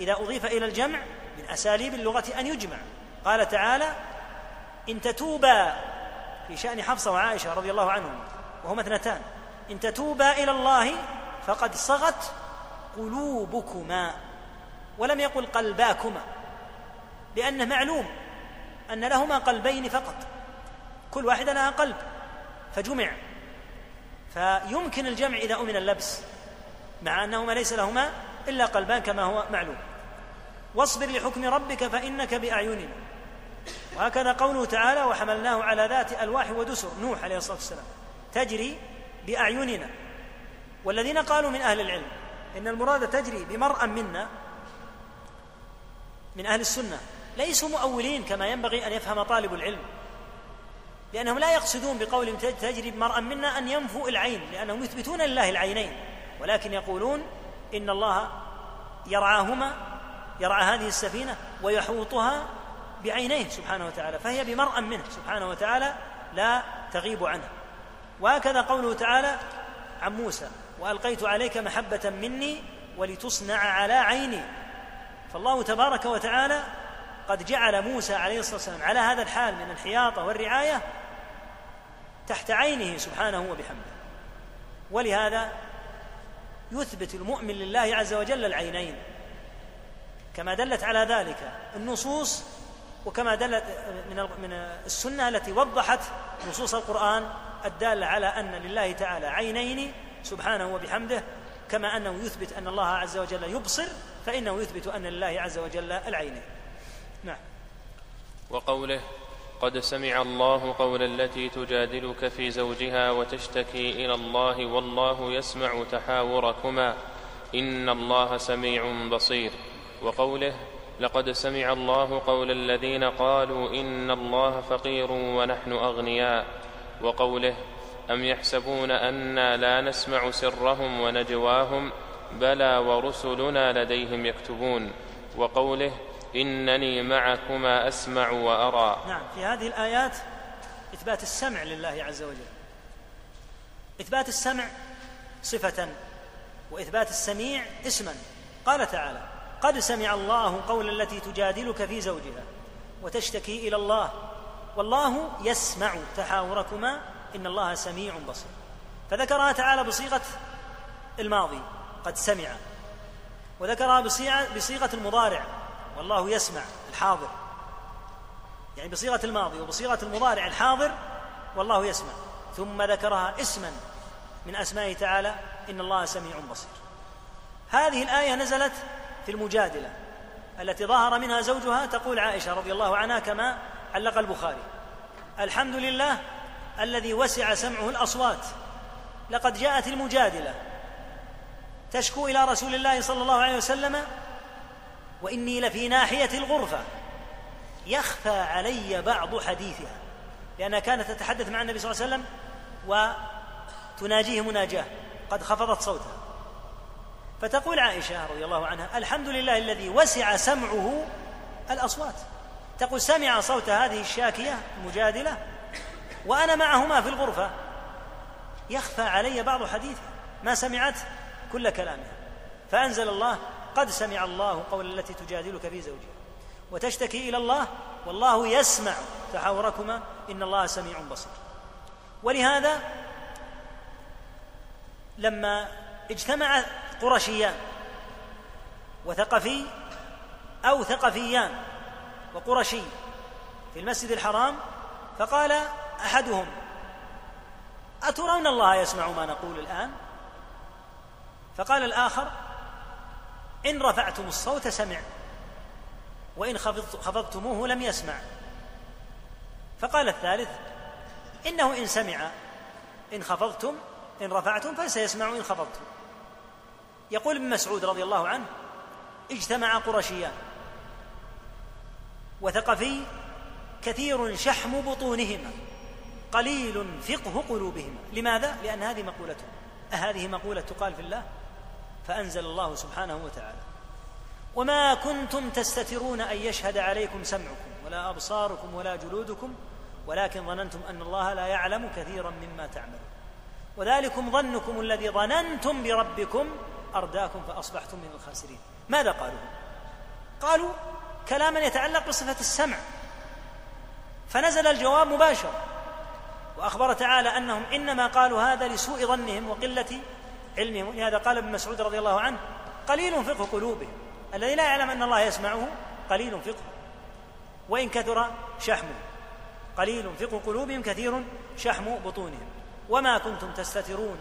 إذا أضيف إلى الجمع من أساليب اللغة أن يجمع. قال تعالى إن تتوبا في شأن حفصة وعائشة رضي الله عنهم وهما اثنتان. إن تتوبا إلى الله فقد صغت قلوبكما ولم يقل قلباكما لأنه معلوم أن لهما قلبين فقط. كل واحدة لها قلب فجمع. فيمكن الجمع إذا أمن اللبس مع أنهما ليس لهما إلا قلبان كما هو معلوم. واصبر لحكم ربك فإنك بأعيننا وهكذا قوله تعالى وحملناه على ذات ألواح ودسر. نوح عليه الصلاة والسلام. تجري بأعيننا. والذين قالوا من أهل العلم إن المراد تجري بمرأ منا من أهل السنة ليسوا مؤولين كما ينبغي أن يفهم طالب العلم. لأنهم لا يقصدون بقول تجري بمرأ منا أن ينفوا العين لأنهم يثبتون لله العينين. ولكن يقولون إن الله يرعاهما يرعى هذه السفينة ويحوطها بعينيه سبحانه وتعالى فهي بمرأ منه سبحانه وتعالى لا تغيب عنه. وهكذا قوله تعالى عن موسى وألقيت عليك محبة مني ولتصنع على عيني. فالله تبارك وتعالى قد جعل موسى عليه الصلاة والسلام على هذا الحال من الحياطة والرعاية تحت عينه سبحانه وبحمده. ولهذا يثبت المؤمن لله عز وجل العينين. كما دلت على ذلك النصوص وكما دلت من من السنة التي وضحت نصوص القرآن الدالة على أن لله تعالى عينين سبحانه وبحمده كما أنه يثبت أن الله عز وجل يبصر فإنه يثبت أن لله عز وجل العينين نعم. وقوله قد سمع الله قول التي تجادلك في زوجها وتشتكي إلى الله والله يسمع تحاوركما إن الله سميع بصير. وقوله لقد سمع الله قول الذين قالوا إن الله فقير ونحن أغنياء وقوله أم يحسبون أنا لا نسمع سرهم ونجواهم بلى ورسلنا لديهم يكتبون. وقوله إنني معكما أسمع وأرى. نعم في هذه الآيات إثبات السمع لله عز وجل. إثبات السمع صفة وإثبات السميع اسما. قال تعالى قد سمع الله قول التي تجادلك في زوجها وتشتكي إلى الله والله يسمع تحاوركما إن الله سميع بصير. فذكرها تعالى بصيغة الماضي قد سمع. وذكرها بصيغة المضارع والله يسمع الحاضر. يعني بصيغة الماضي وبصيغة المضارع الحاضر والله يسمع. ثم ذكرها اسما من اسمائه تعالى إن الله سميع بصير. هذه الآية نزلت في المجادلة التي ظهر منها زوجها تقول عائشة رضي الله عنها كما علق البخاري الحمد لله الذي وسع سمعه الأصوات لقد جاءت المجادلة تشكو إلى رسول الله صلى الله عليه وسلم وإني لفي ناحية الغرفة يخفى علي بعض حديثها لأنها كانت تتحدث مع النبي صلى الله عليه وسلم وتناجيه مناجاة قد خفضت صوتها. فتقول عائشة رضي الله عنها الحمد لله الذي وسع سمعه الأصوات. تقول سمع صوت هذه الشاكية المجادلة وأنا معهما في الغرفة. يخفى علي بعض حديثها ما سمعت كل كلامها. فأنزل الله قد سمع الله قول التي تجادلك في زوجها. وتشتكي إلى الله والله يسمع تحاوركما إن الله سميع بصير. ولهذا لما اجتمع قرشيان وثقفي أو ثقفيان وقرشي في المسجد الحرام فقال أحدهم أترون الله يسمع ما نقول الآن؟ فقال الآخر إن رفعتم الصوت سمع وإن خفضتموه لم يسمع. فقال الثالث إنه إن سمع إن خفضتم إن رفعتم فسيسمع إن خفضتم. يقول ابن مسعود رضي الله عنه اجتمع قرشيان. وثقفي كثير شحم بطونهما قليل فقه قلوبهما. لماذا؟ لأن هذه مقولتهم أهذه مقولة تقال في الله؟ فأنزل الله سبحانه وتعالى. وما كنتم تستترون أن يشهد عليكم سمعكم ولا أبصاركم ولا جلودكم ولكن ظننتم أن الله لا يعلم كثيرا مما تعملون. وذلكم ظنكم الذي ظننتم بربكم أرداكم فأصبحتم من الخاسرين. ماذا قالوا؟ قالوا كلاما يتعلق بصفة السمع. فنزل الجواب مباشرة وأخبر تعالى أنهم إنما قالوا هذا لسوء ظنهم وقلة علمهم. لهذا قال ابن مسعود رضي الله عنه قليل فقه قلوبهم. الذي لا يعلم أن الله يسمعه قليل فقه وإن كثر شحمه. قليل فقه قلوبهم كثير شحم بطونهم. وما كنتم تستترون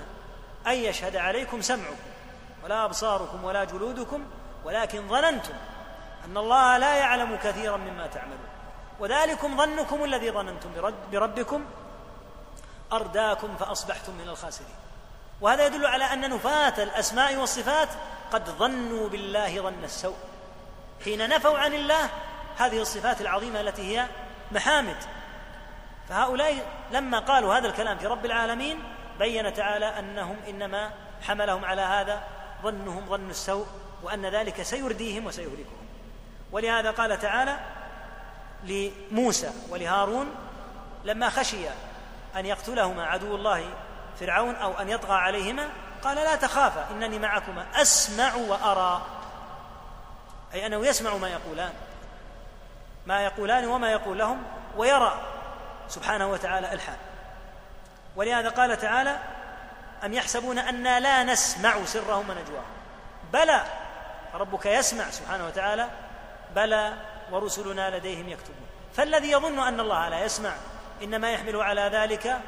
أن يشهد عليكم سمعكم. ولا أبصاركم ولا جلودكم ولكن ظننتم أن الله لا يعلم كثيرا مما تعملون. وذلكم ظنكم الذي ظننتم بربكم أرداكم فأصبحتم من الخاسرين. وهذا يدل على أن نفاة الأسماء والصفات قد ظنوا بالله ظن السوء. حين نفوا عن الله هذه الصفات العظيمة التي هي محامد. فهؤلاء لما قالوا هذا الكلام في رب العالمين بين تعالى أنهم إنما حملهم على هذا ظنهم ظن السوء وأن ذلك سيرديهم وسيهلكهم. ولهذا قال تعالى لموسى ولهارون لما خشي أن يقتلهما عدو الله فرعون أو أن يطغى عليهما قال لا تخافا إنني معكما أسمع وأرى. أي أنه يسمع ما يقولان ما يقولان وما يقول لهم ويرى. سبحانه وتعالى الحال. ولهذا قال تعالى أم يحسبون أنا لا نسمع سرهم ونجواهم؟ بلى ربك يسمع سبحانه وتعالى بلى ورسلنا لديهم يكتبون. فالذي يظن أن الله لا يسمع إنما يحمل على ذلك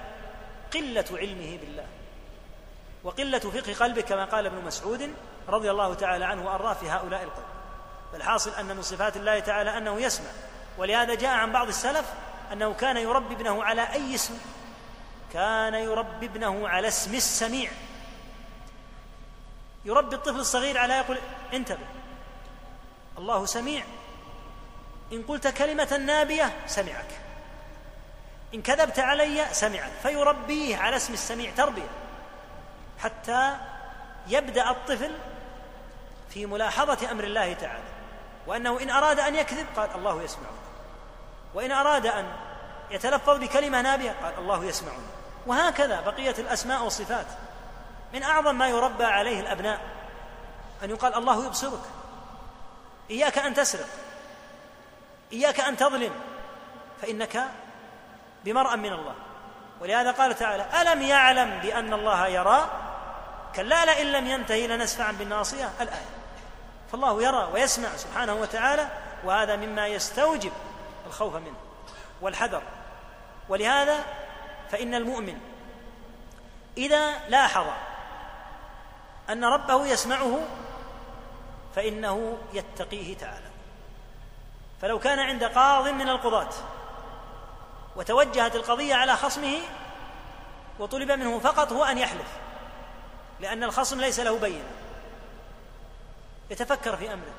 قلة علمه بالله. وقلة فقه قلبه كما قال ابن مسعود رضي الله تعالى عنه وأراه في هؤلاء القوم. فالحاصل أن من صفات الله تعالى أنه يسمع. ولهذا جاء عن بعض السلف أنه كان يربي ابنه على أي اسم؟ كان يربي ابنه على اسم السميع. يربي الطفل الصغير على يقول انتبه. الله سميع. إن قلت كلمة نابية سمعك. إن كذبت علي سمعك. فيربيه على اسم السميع تربية. حتى يبدأ الطفل في ملاحظة أمر الله تعالى. وأنه إن أراد أن يكذب قال الله يسمعه وإن أراد أن يتلفظ بكلمة نابية قال الله يسمعنا. وهكذا بقية الأسماء والصفات. من أعظم ما يربى عليه الأبناء أن يقال الله يبصرك إياك أن تسرق إياك أن تظلم فإنك بمرأ من الله. ولهذا قال تعالى ألم يعلم بأن الله يرى؟ كلا لئن لم ينتهي لنسفعا بالناصية. الآية فالله يرى ويسمع سبحانه وتعالى وهذا مما يستوجب الخوف منه والحذر. ولهذا فإن المؤمن إذا لاحظ أن ربه يسمعه فإنه يتقيه تعالى. فلو كان عند قاض من القضاة وتوجهت القضية على خصمه وطلب منه فقط هو أن يحلف لأن الخصم ليس له بينة يتفكر في أمره.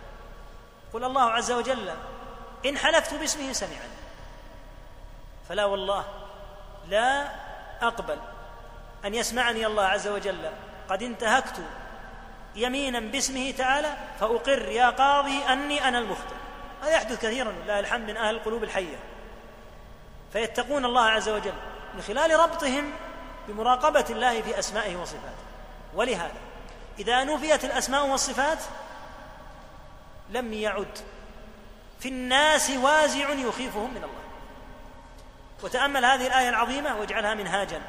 قل الله عز وجل إن حلفت باسمه سمعني فلا والله لا أقبل أن يسمعني الله عز وجل. قد انتهكت يمينا باسمه تعالى فأقر يا قاضي أني أنا المخطئ هذا يحدث كثيرا لله الحمد من أهل القلوب الحية. فيتقون الله عز وجل من خلال ربطهم بمراقبة الله في أسمائه وصفاته. ولهذا إذا نفيت الأسماء والصفات لم يعد في الناس وازع يخيفهم من الله. وتأمل هذه الآية العظيمة واجعلها منهاجا.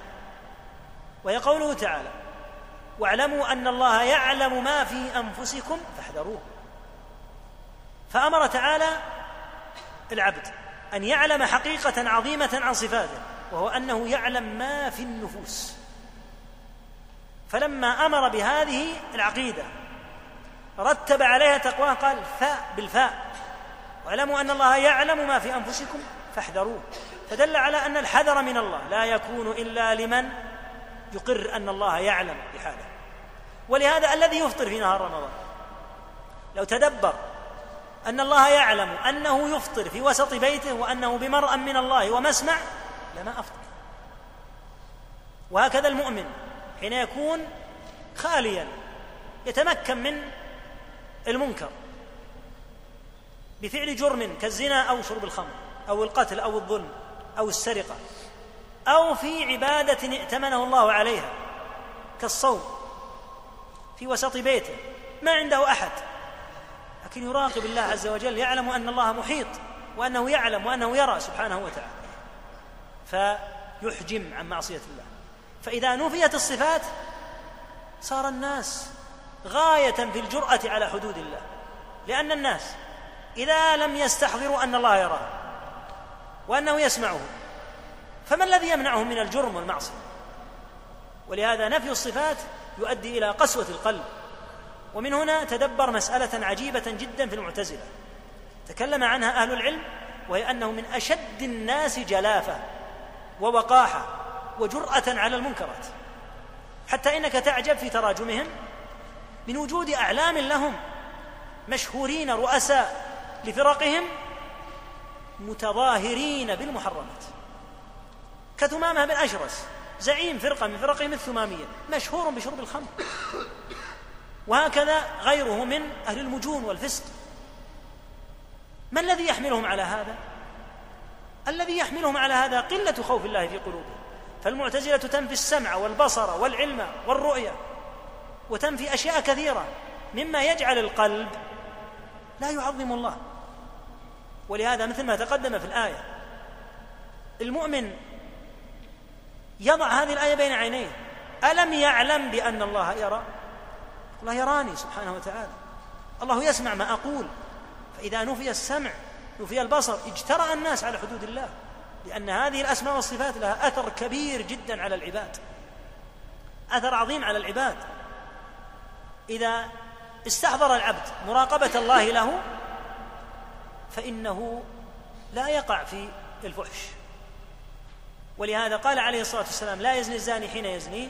وهي قوله تعالى واعلموا أن الله يعلم ما في أنفسكم فاحذروه. فأمر تعالى العبد أن يعلم حقيقة عظيمة عن صفاته وهو أنه يعلم ما في النفوس. فلما أمر بهذه العقيدة رتب عليها تقواه قال فاء بالفاء. واعلموا أن الله يعلم ما في أنفسكم فاحذروه. فدل على أن الحذر من الله. لا يكون إلا لمن يقر أن الله يعلم بحاله. ولهذا الذي يفطر في نهار رمضان لو تدبر أن الله يعلم أنه يفطر في وسط بيته وأنه بمرأ من الله ومسمع لما أفطر. وهكذا المؤمن حين يكون خاليا يتمكن من المنكر بفعل جرم كالزنا أو شرب الخمر أو القتل أو الظلم. أو السرقة أو في عبادة ائتمنه الله عليها كالصوم في وسط بيته ما عنده أحد. لكن يراقب الله عز وجل يعلم أن الله محيط وأنه يعلم وأنه يرى سبحانه وتعالى. فيحجم عن معصية الله. فإذا نفيت الصفات صار الناس غاية في الجرأة على حدود الله. لأن الناس إذا لم يستحضروا أن الله يراه وأنه يسمعه فما الذي يمنعهم من الجرم والمعصية؟ ولهذا نفي الصفات يؤدي إلى قسوة القلب. ومن هنا تدبر مسألة عجيبة جدا في المعتزلة. تكلم عنها أهل العلم وهي أنه من أشد الناس جلافة ووقاحة وجرأة على المنكرات. حتى إنك تعجب في تراجمهم من وجود أعلام لهم مشهورين رؤساء لفرقهم متظاهرين بالمحرمات. كثمامه بن اشرس زعيم فرقة من فرقهم الثمامية. مشهور بشرب الخمر. وهكذا غيره من أهل المجون والفسق. ما الذي يحملهم على هذا؟ الذي يحملهم على هذا قلة خوف الله في قلوبهم. فالمعتزلة تنفي السمع والبصر والعلم والرؤية وتنفي أشياء كثيرة مما يجعل القلب لا يعظم الله. ولهذا مثل ما تقدم في الآية المؤمن يضع هذه الآية بين عينيه ألم يعلم بأن الله يرى؟ الله يراني سبحانه وتعالى. الله يسمع ما أقول. فإذا نفي السمع نفي البصر اجترأ الناس على حدود الله لأن هذه الأسماء والصفات لها أثر كبير جدا على العباد. أثر عظيم على العباد. إذا استحضر العبد مراقبة الله له فإنه لا يقع في الفحش. ولهذا قال عليه الصلاة والسلام لا يزني الزاني حين يزني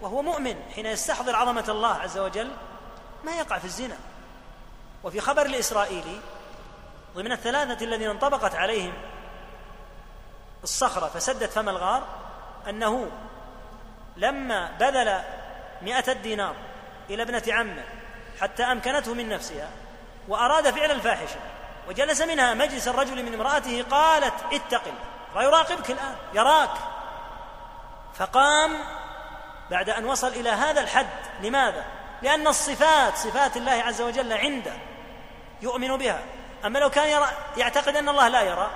وهو مؤمن حين يستحضر عظمة الله عز وجل ما يقع في الزنا. وفي خبر الإسرائيلي ضمن الثلاثة الذين انطبقت عليهم الصخرة فسدت فم الغار أنه لما بذل مئة الدينار إلى ابنة عمه حتى أمكنته من نفسها وأراد فعل الفاحشة وجلس منها مجلس الرجل من امرأته قالت اتق الله ويراقبك الآن يراك فقام بعد أن وصل إلى هذا الحد لماذا؟ لأن الصفات صفات الله عز وجل عنده يؤمن بها أما لو كان يرى يعتقد أن الله لا يرى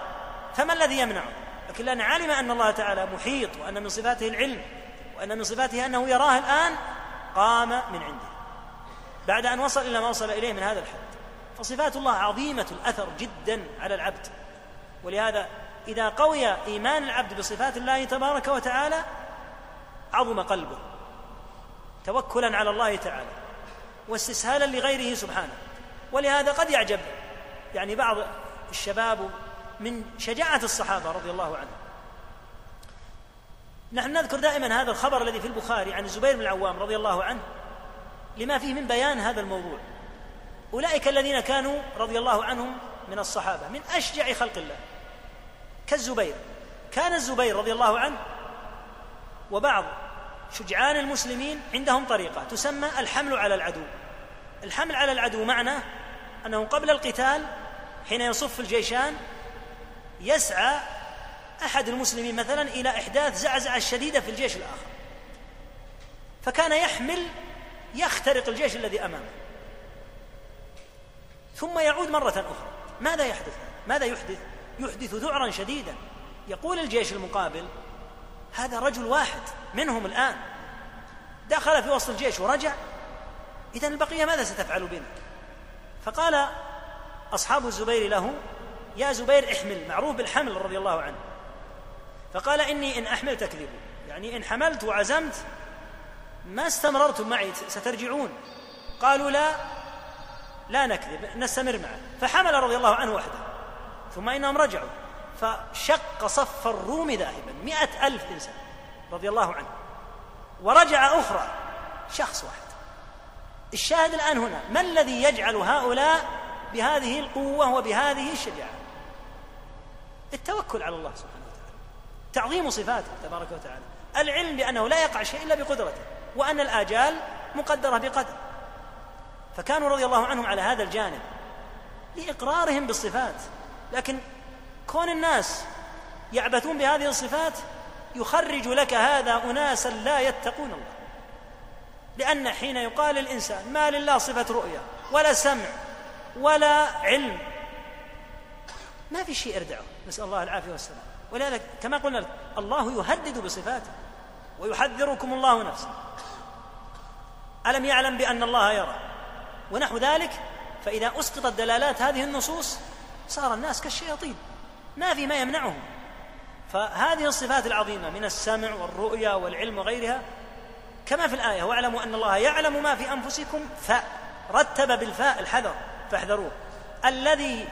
فما الذي يمنعه؟ لكن لأن علم أن الله تعالى محيط وأن من صفاته العلم وأن من صفاته أنه يراه الآن قام من عنده بعد أن وصل إلى ما وصل إليه من هذا الحد فصفات الله عظيمة الأثر جدا على العبد. ولهذا إذا قوي إيمان العبد بصفات الله تبارك وتعالى عظم قلبه توكلا على الله تعالى واستسهالا لغيره سبحانه. ولهذا قد يعجب يعني بعض الشباب من شجاعة الصحابة رضي الله عنهم. نحن نذكر دائما هذا الخبر الذي في البخاري عن الزبير بن العوام رضي الله عنه لما فيه من بيان هذا الموضوع. أولئك الذين كانوا رضي الله عنهم من الصحابة من أشجع خلق الله. كالزبير. كان الزبير رضي الله عنه وبعض شجعان المسلمين عندهم طريقة تسمى الحمل على العدو. الحمل على العدو معناه أنه قبل القتال حين يصف الجيشان يسعى أحد المسلمين مثلا إلى إحداث زعزعة شديدة في الجيش الآخر. فكان يحمل يخترق الجيش الذي أمامه. ثم يعود مرة أخرى. ماذا يحدث؟ ماذا يحدث؟ يحدث ذعرا شديدا. يقول الجيش المقابل هذا رجل واحد منهم الآن. دخل في وسط الجيش ورجع. إذا البقية ماذا ستفعل بنا؟ فقال أصحاب الزبير له يا زبير احمل معروف بالحمل رضي الله عنه. فقال إني إن أحمل تكذبوا يعني إن حملت وعزمت ما استمررتم معي سترجعون. قالوا لا لا نكذب نستمر معه. فحمل رضي الله عنه وحده. ثم إنهم رجعوا. فشق صف الروم ذاهبا. مئة ألف إنسان رضي الله عنه. ورجع أخرى شخص واحد. الشاهد الآن هنا. ما الذي يجعل هؤلاء بهذه القوة وبهذه الشجاعة؟ التوكل على الله سبحانه وتعالى. تعظيم صفاته تبارك وتعالى. العلم بأنه لا يقع شيء إلا بقدرته. وأن الآجال مقدرة بقدر. فكانوا رضي الله عنهم على هذا الجانب لإقرارهم بالصفات. لكن كون الناس يعبثون بهذه الصفات يخرج لك هذا أناسا لا يتقون الله. لأن حين يقال الإنسان ما لله صفة رؤية ولا سمع ولا علم ما في شيء يردعه. نسأل الله العافية والسلام. ولهذا كما قلنا لك الله يهدد بصفاته ويحذركم الله نفسه. ألم يعلم بأن الله يرى؟ ونحو ذلك فإذا أسقطت دلالات هذه النصوص صار الناس كالشياطين ما في ما يمنعهم. فهذه الصفات العظيمة من السمع والرؤيا والعلم وغيرها كما في الآية واعلموا أن الله يعلم ما في أنفسكم فرتب بالفاء الحذر فاحذروه. الذي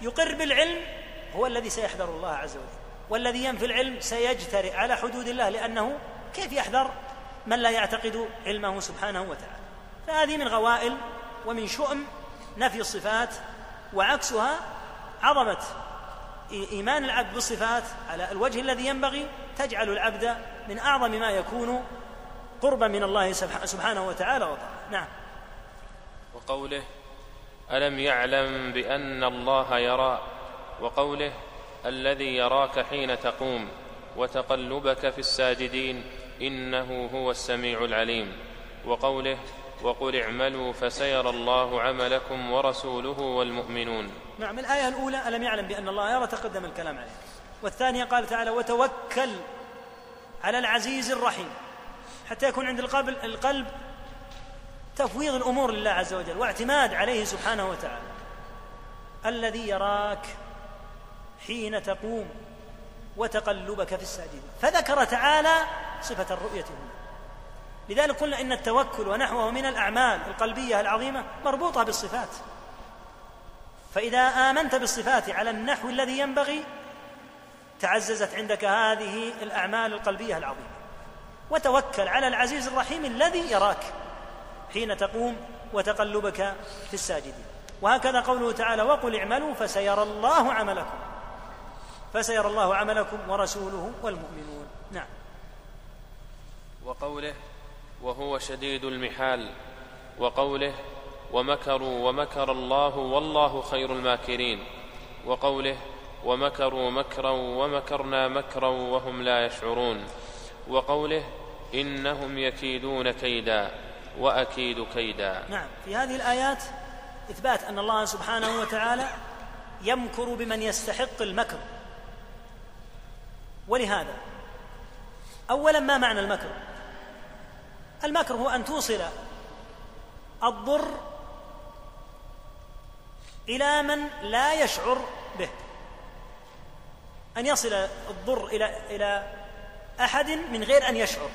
يقر بالعلم هو الذي سيحذر الله عز وجل والذي ينفي العلم سيجترئ على حدود الله لأنه كيف يحذر من لا يعتقد علمه سبحانه وتعالى؟ فهذه من غوائل ومن شؤم نفي الصفات وعكسها عظمة إيمان العبد بالصفات على الوجه الذي ينبغي تجعل العبد من أعظم ما يكون قربا من الله سبحانه وتعالى وطاعة نعم. وقوله ألم يعلم بأن الله يرى؟ وقوله الذي يراك حين تقوم وتقلبك في الساجدين إنه هو السميع العليم. وقوله وقل اعملوا فسيرى الله عملكم ورسوله والمؤمنون. نعم الآية الأولى ألم يعلم بأن الله يرى تقدم الكلام عليه والثانية قال تعالى وتوكل على العزيز الرحيم. حتى يكون عند القلب, القلب تفويض الأمور لله عز وجل واعتماد عليه سبحانه وتعالى. الذي يراك حين تقوم وتقلبك في الساجدين. فذكر تعالى صفة الرؤية هنا لذلك قلنا إن التوكل ونحوه من الأعمال القلبية العظيمة مربوطة بالصفات. فإذا آمنت بالصفات على النحو الذي ينبغي تعززت عندك هذه الأعمال القلبية العظيمة. وتوكل على العزيز الرحيم الذي يراك حين تقوم وتقلبك في الساجدين. وهكذا قوله تعالى وقل اعملوا فسيرى الله عملكم. فسيرى الله عملكم ورسوله والمؤمنون. نعم. وقوله وهو شديد المحال وقوله ومكروا ومكر الله والله خير الماكرين وقوله ومكروا مكرا ومكرنا مكرا وهم لا يشعرون وقوله إنهم يكيدون كيدا وأكيد كيدا. نعم في هذه الآيات إثبات أن الله سبحانه وتعالى يمكر بمن يستحق المكر. ولهذا اولا ما معنى المكر؟ المكر هو أن توصل الضر إلى من لا يشعر به. أن يصل الضر إلى إلى أحد من غير أن يشعر.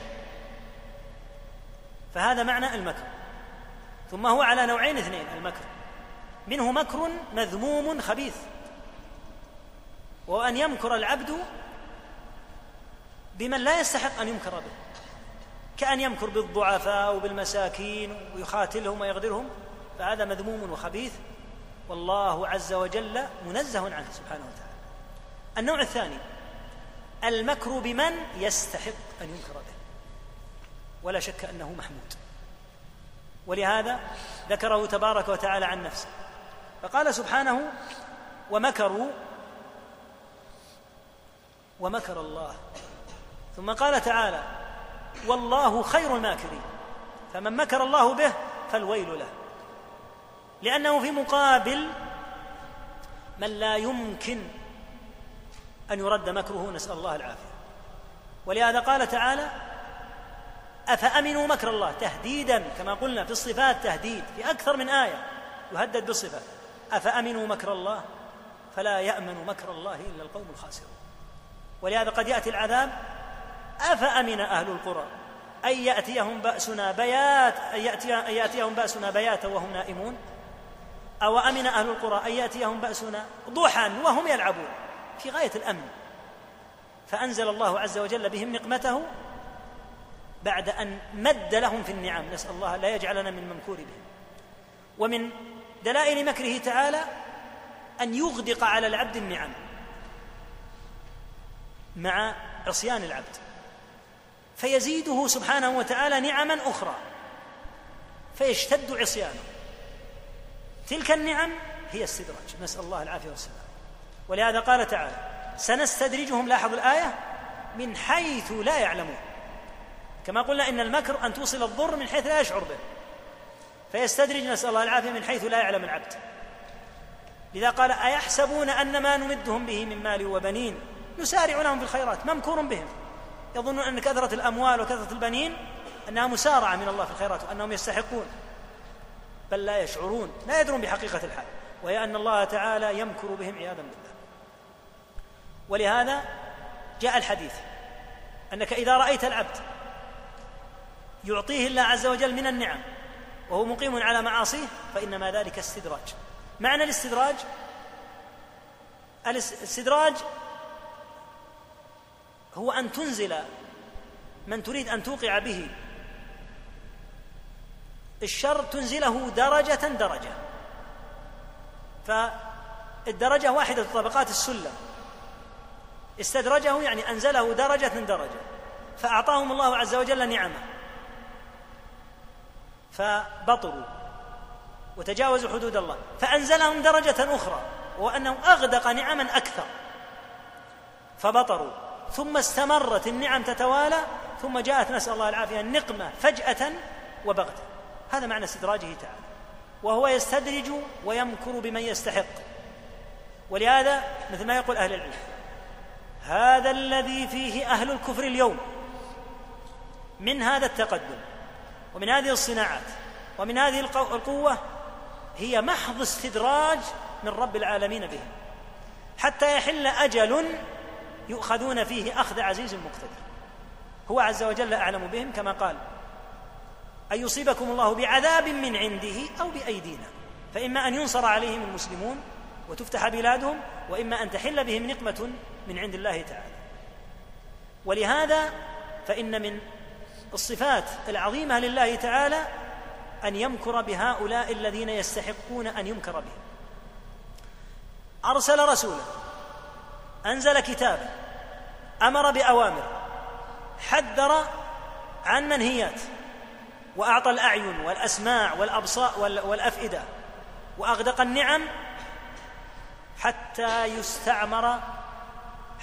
فهذا معنى المكر. ثم هو على نوعين اثنين المكر. منه مكر مذموم خبيث. وأن يمكر العبد بمن لا يستحق أن يمكر به. كأن يمكر بالضعفاء وبالمساكين ويخاتلهم ويغدرهم فهذا مذموم وخبيث. والله عز وجل منزه عنه سبحانه وتعالى. النوع الثاني المكر بمن يستحق أن ينكر به. ولا شك أنه محمود. ولهذا ذكره تبارك وتعالى عن نفسه. فقال سبحانه ومكروا ومكر الله. ثم قال تعالى والله خير الماكرين. فمن مكر الله به فالويل له. لأنه في مقابل من لا يمكن أن يرد مكره نسأل الله العافية. ولهذا قال تعالى أفأمنوا مكر الله تهديدا؟ كما قلنا في الصفات تهديد في أكثر من آية يهدد بالصفات. أفأمنوا مكر الله؟ فلا يأمن مكر الله إلا القوم الخاسرون. ولهذا قد يأتي العذاب أفأمن أهل القرى أن يأتيهم بأسنا بيات أن, يأتي أن يأتيهم بأسنا بياتا وهم نائمون؟ أو أمن أهل القرى أن يأتيهم بأسنا ضحى وهم يلعبون؟ في غاية الأمن. فأنزل الله عز وجل بهم نقمته بعد أن مد لهم في النعم. نسأل الله لا يجعلنا من ممكور بهم. ومن دلائل مكره تعالى أن يغدق على العبد النعم مع عصيان العبد. فيزيده سبحانه وتعالى نعما أخرى فيشتد عصيانه. تلك النعم هي استدراج نسأل الله العافية والسلام. ولهذا قال تعالى سنستدرجهم لاحظ الآية من حيث لا يعلمون. كما قلنا إن المكر أن توصل الضر من حيث لا يشعر به. فيستدرج نسأل الله العافية من حيث لا يعلم العبد. لذا قال أيحسبون أن ما نمدهم به من مال وبنين؟ نسارع لهم في الخيرات ممكور بهم. يظنون أن كثرة الأموال وكثرة البنين أنها مسارعة من الله في الخيرات وأنهم يستحقون بل لا يشعرون لا يدرون بحقيقة الحال وهي أن الله تعالى يمكر بهم عياذا بالله. ولهذا جاء الحديث أنك إذا رأيت العبد يعطيه الله عز وجل من النعم وهو مقيم على معاصيه فإنما ذلك استدراج. معنى الاستدراج؟ الاستدراج هو أن تنزل من تريد أن توقع به. الشر تنزله درجة درجة. فالدرجة واحدة طبقات السلم استدرجه يعني أنزله درجة درجة. فأعطاهم الله عز وجل نعمة. فبطروا وتجاوزوا حدود الله. فأنزلهم درجة أخرى. وأنه أغدق نعما أكثر. فبطروا. ثم استمرت النعم تتوالى ثم جاءت نسأل الله العافية النقمة فجأة وبغتة. هذا معنى استدراجه تعالى. وهو يستدرج ويمكر بمن يستحق. ولهذا مثل ما يقول أهل العلم هذا الذي فيه أهل الكفر اليوم من هذا التقدم ومن هذه الصناعات ومن هذه القوة هي محض استدراج من رب العالمين بهم حتى يحل أجل يؤخذون فيه أخذ عزيز مقتدر. هو عز وجل أعلم بهم كما قال أن يصيبكم الله بعذاب من عنده أو بأيدينا؟ فإما أن ينصر عليهم المسلمون وتفتح بلادهم وإما أن تحل بهم نقمة من عند الله تعالى. ولهذا فإن من الصفات العظيمة لله تعالى أن يمكر بهؤلاء الذين يستحقون أن يمكر بهم. أرسل رسولا أنزل كتابا أمر بأوامر حذر عن منهيات وأعطى الأعين والأسماع والأبصار والأفئدة وأغدق النعم حتى يستعمر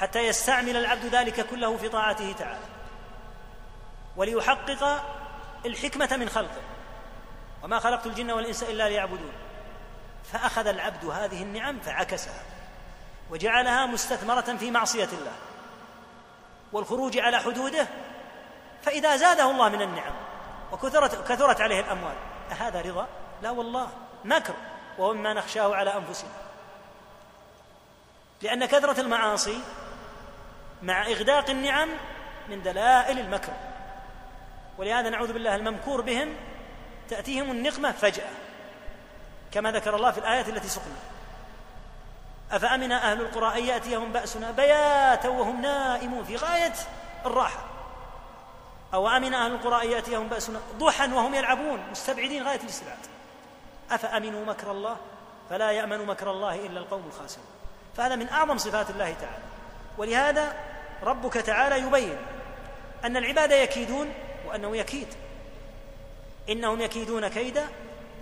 حتى يستعمل العبد ذلك كله في طاعته تعالى. وليحقق الحكمة من خلقه. وما خلقت الجن والإنس إلا ليعبدون. فأخذ العبد هذه النعم فعكسها. وجعلها مستثمرة في معصية الله. والخروج على حدوده فإذا زاده الله من النعم وكثرت كثرت عليه الأموال. أهذا رضا؟ لا والله. مكر. وهو مما نخشاه على أنفسنا. لأن كثرة المعاصي مع إغداق النعم من دلائل المكر. ولهذا نعوذ بالله الممكور بهم تأتيهم النقمة فجأة كما ذكر الله في الايات التي سقنا. أفأمن أهل القرى أن يأتيهم بأسنا بياتا وهم نائمون في غاية الراحة؟ أو أمن أهل القرى أن يأتيهم بأسنا ضحى وهم يلعبون مستبعدين غاية الاستبعاد؟ أفأمنوا مكر الله؟ فلا يأمن مكر الله إلا القوم الخاسرون. فهذا من أعظم صفات الله تعالى. ولهذا ربك تعالى يبين أن العباد يكيدون وأنه يكيد. إنهم يكيدون كيدا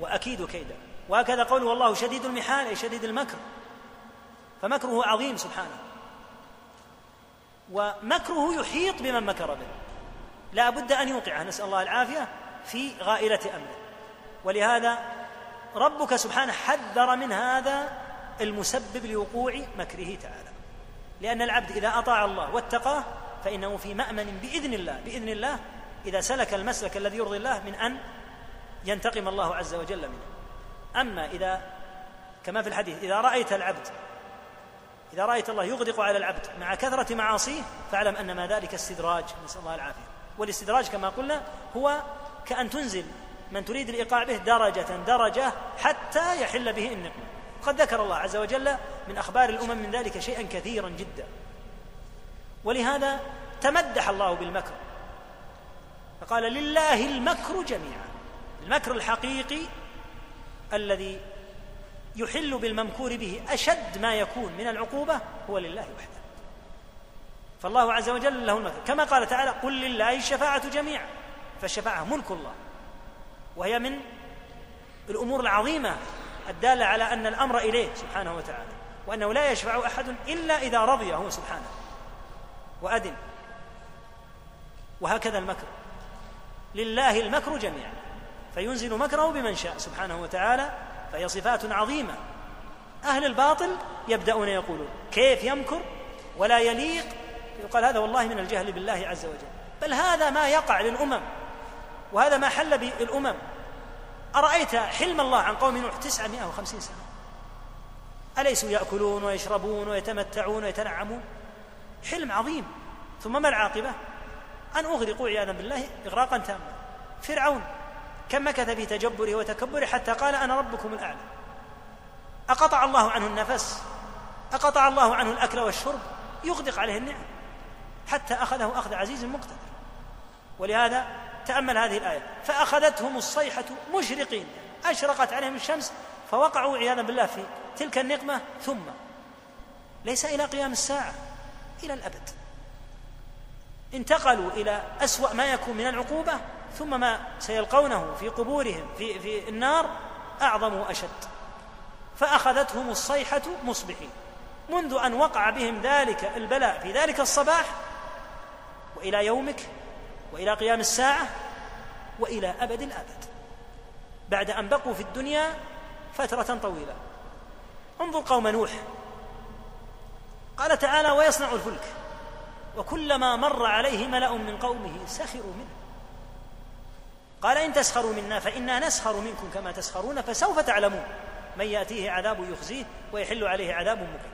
وأكيد كيدا. وهكذا قوله والله شديد المحال أي شديد المكر. فمكره عظيم سبحانه. ومكره يحيط بمن مكر به. لا بد أن يوقعه. نسأل الله العافية في غائلة أمره. ولهذا ربك سبحانه حذر من هذا المسبب لوقوع مكره تعالى. لأن العبد إذا أطاع الله واتقاه فإنه في مأمن بإذن الله. بإذن الله إذا سلك المسلك الذي يرضي الله من أن ينتقم الله عز وجل منه. أما إذا كما في الحديث إذا رأيت العبد إذا رأيت الله يغدق على العبد مع كثرة معاصيه فاعلم أن ما ذلك استدراج نسأل الله العافية. والاستدراج كما قلنا هو كأن تنزل من تريد الإيقاع به درجة درجة حتى يحل به النقمة قد ذكر الله عز وجل من أخبار الأمم من ذلك شيئا كثيرا جدا. ولهذا تمدح الله بالمكر. فقال لله المكر جميعا. المكر الحقيقي الذي يحل بالممكور به أشد ما يكون من العقوبة هو لله وحده. فالله عز وجل له المكر كما قال تعالى قل لله الشفاعة جميعا. فالشفاعة ملك الله. وهي من الأمور العظيمة الدالة على أن الأمر إليه سبحانه وتعالى وأنه لا يشفع أحد إلا إذا رضي هو سبحانه وأذن. وهكذا المكر. لله المكر جميعا. فينزل مكره بمن شاء سبحانه وتعالى فهي صفات عظيمة. أهل الباطل يبدأون يقولون كيف يمكر ولا يليق؟ يقال هذا والله من الجهل بالله عز وجل. بل هذا ما يقع للأمم وهذا ما حل بالأمم. أرأيت حلم الله عن قوم نوح تسعمائة وخمسين سنة؟ أليسوا يأكلون ويشربون ويتمتعون ويتنعمون؟ حلم عظيم. ثم ما العاقبة؟ أن أغرقوا عياذا بالله إغراقا تاما. فرعون كم مكث في تجبره وتكبره حتى قال أنا ربكم الأعلى. أقطع الله عنه النفس أقطع الله عنه الأكل والشرب يغدق عليه النعم حتى أخذه أخذ عزيز مقتدر. ولهذا تأمل هذه الآية فأخذتهم الصيحة مشرقين أشرقت عليهم الشمس فوقعوا عياذا بالله في تلك النقمة ثم ليس إلى قيام الساعة إلى الأبد. انتقلوا إلى أسوأ ما يكون من العقوبة ثم ما سيلقونه في قبورهم في, في النار أعظم وأشد. فأخذتهم الصيحة مصبحين. منذ أن وقع بهم ذلك البلاء في ذلك الصباح وإلى يومك وإلى قيام الساعة وإلى أبد الآبد بعد أن بقوا في الدنيا فترة طويلة. انظر قوم نوح. قال تعالى ويصنع الفلك. وكلما مر عليه ملأ من قومه سخروا منه. قال إن تسخروا منا فإنا نسخر منكم كما تسخرون فسوف تعلمون. من يأتيه عذاب يخزيه ويحل عليه عذاب مقيم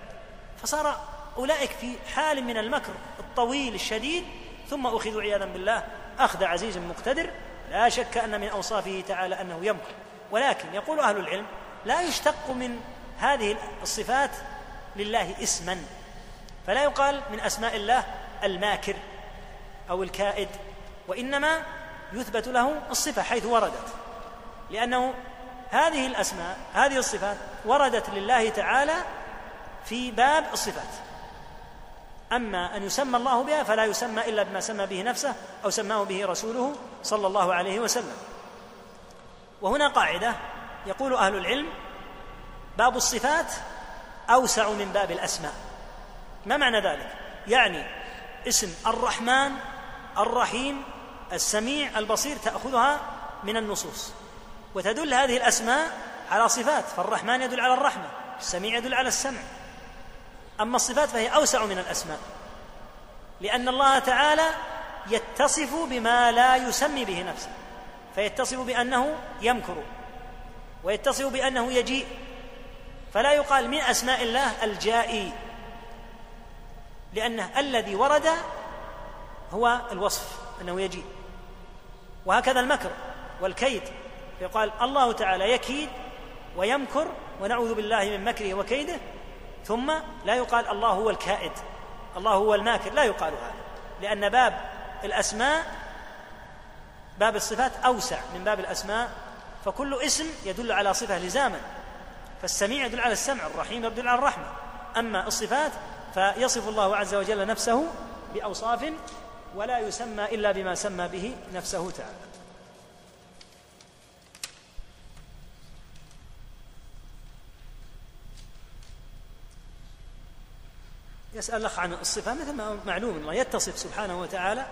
فصار أولئك في حال من المكر الطويل الشديد ثم أخذوا عياذا بالله أخذ عزيز مقتدر لا شك أن من أوصافه تعالى أنه يمكر. ولكن يقول أهل العلم لا يشتق من هذه الصفات لله اسما. فلا يقال من أسماء الله الماكر أو الكائد وإنما يثبت له الصفة حيث وردت. لأنه هذه الأسماء هذه الصفات وردت لله تعالى في باب الصفات. أما أن يسمى الله بها فلا يسمى إلا بما سمى به نفسه أو سماه به رسوله صلى الله عليه وسلم. وهنا قاعدة يقول أهل العلم باب الصفات أوسع من باب الأسماء. ما معنى ذلك؟ يعني اسم الرحمن الرحيم السميع البصير تأخذها من النصوص وتدل هذه الأسماء على صفات فالرحمن يدل على الرحمة السميع يدل على السمع. أما الصفات فهي أوسع من الأسماء لأن الله تعالى يتصف بما لا يسمي به نفسه فيتصف بأنه يمكر ويتصف بأنه يجيء فلا يقال من أسماء الله الجائي لأنه الذي ورد هو الوصف أنه يجيء. وهكذا المكر والكيد. يقال الله تعالى يكيد ويمكر ونعوذ بالله من مكره وكيده ثم لا يقال الله هو الكائد الله هو الماكر. لا يقال هذا لأن باب الأسماء باب الصفات أوسع من باب الأسماء فكل اسم يدل على صفة لزاما فالسميع يدل على السمع الرحيم يدل على الرحمة. أما الصفات فيصف الله عز وجل نفسه بأوصاف ولا يسمى إلا بما سمى به نفسه تعالى. يسأل الأخ عن الصفة مثل ما معلوم الله يتصف سبحانه وتعالى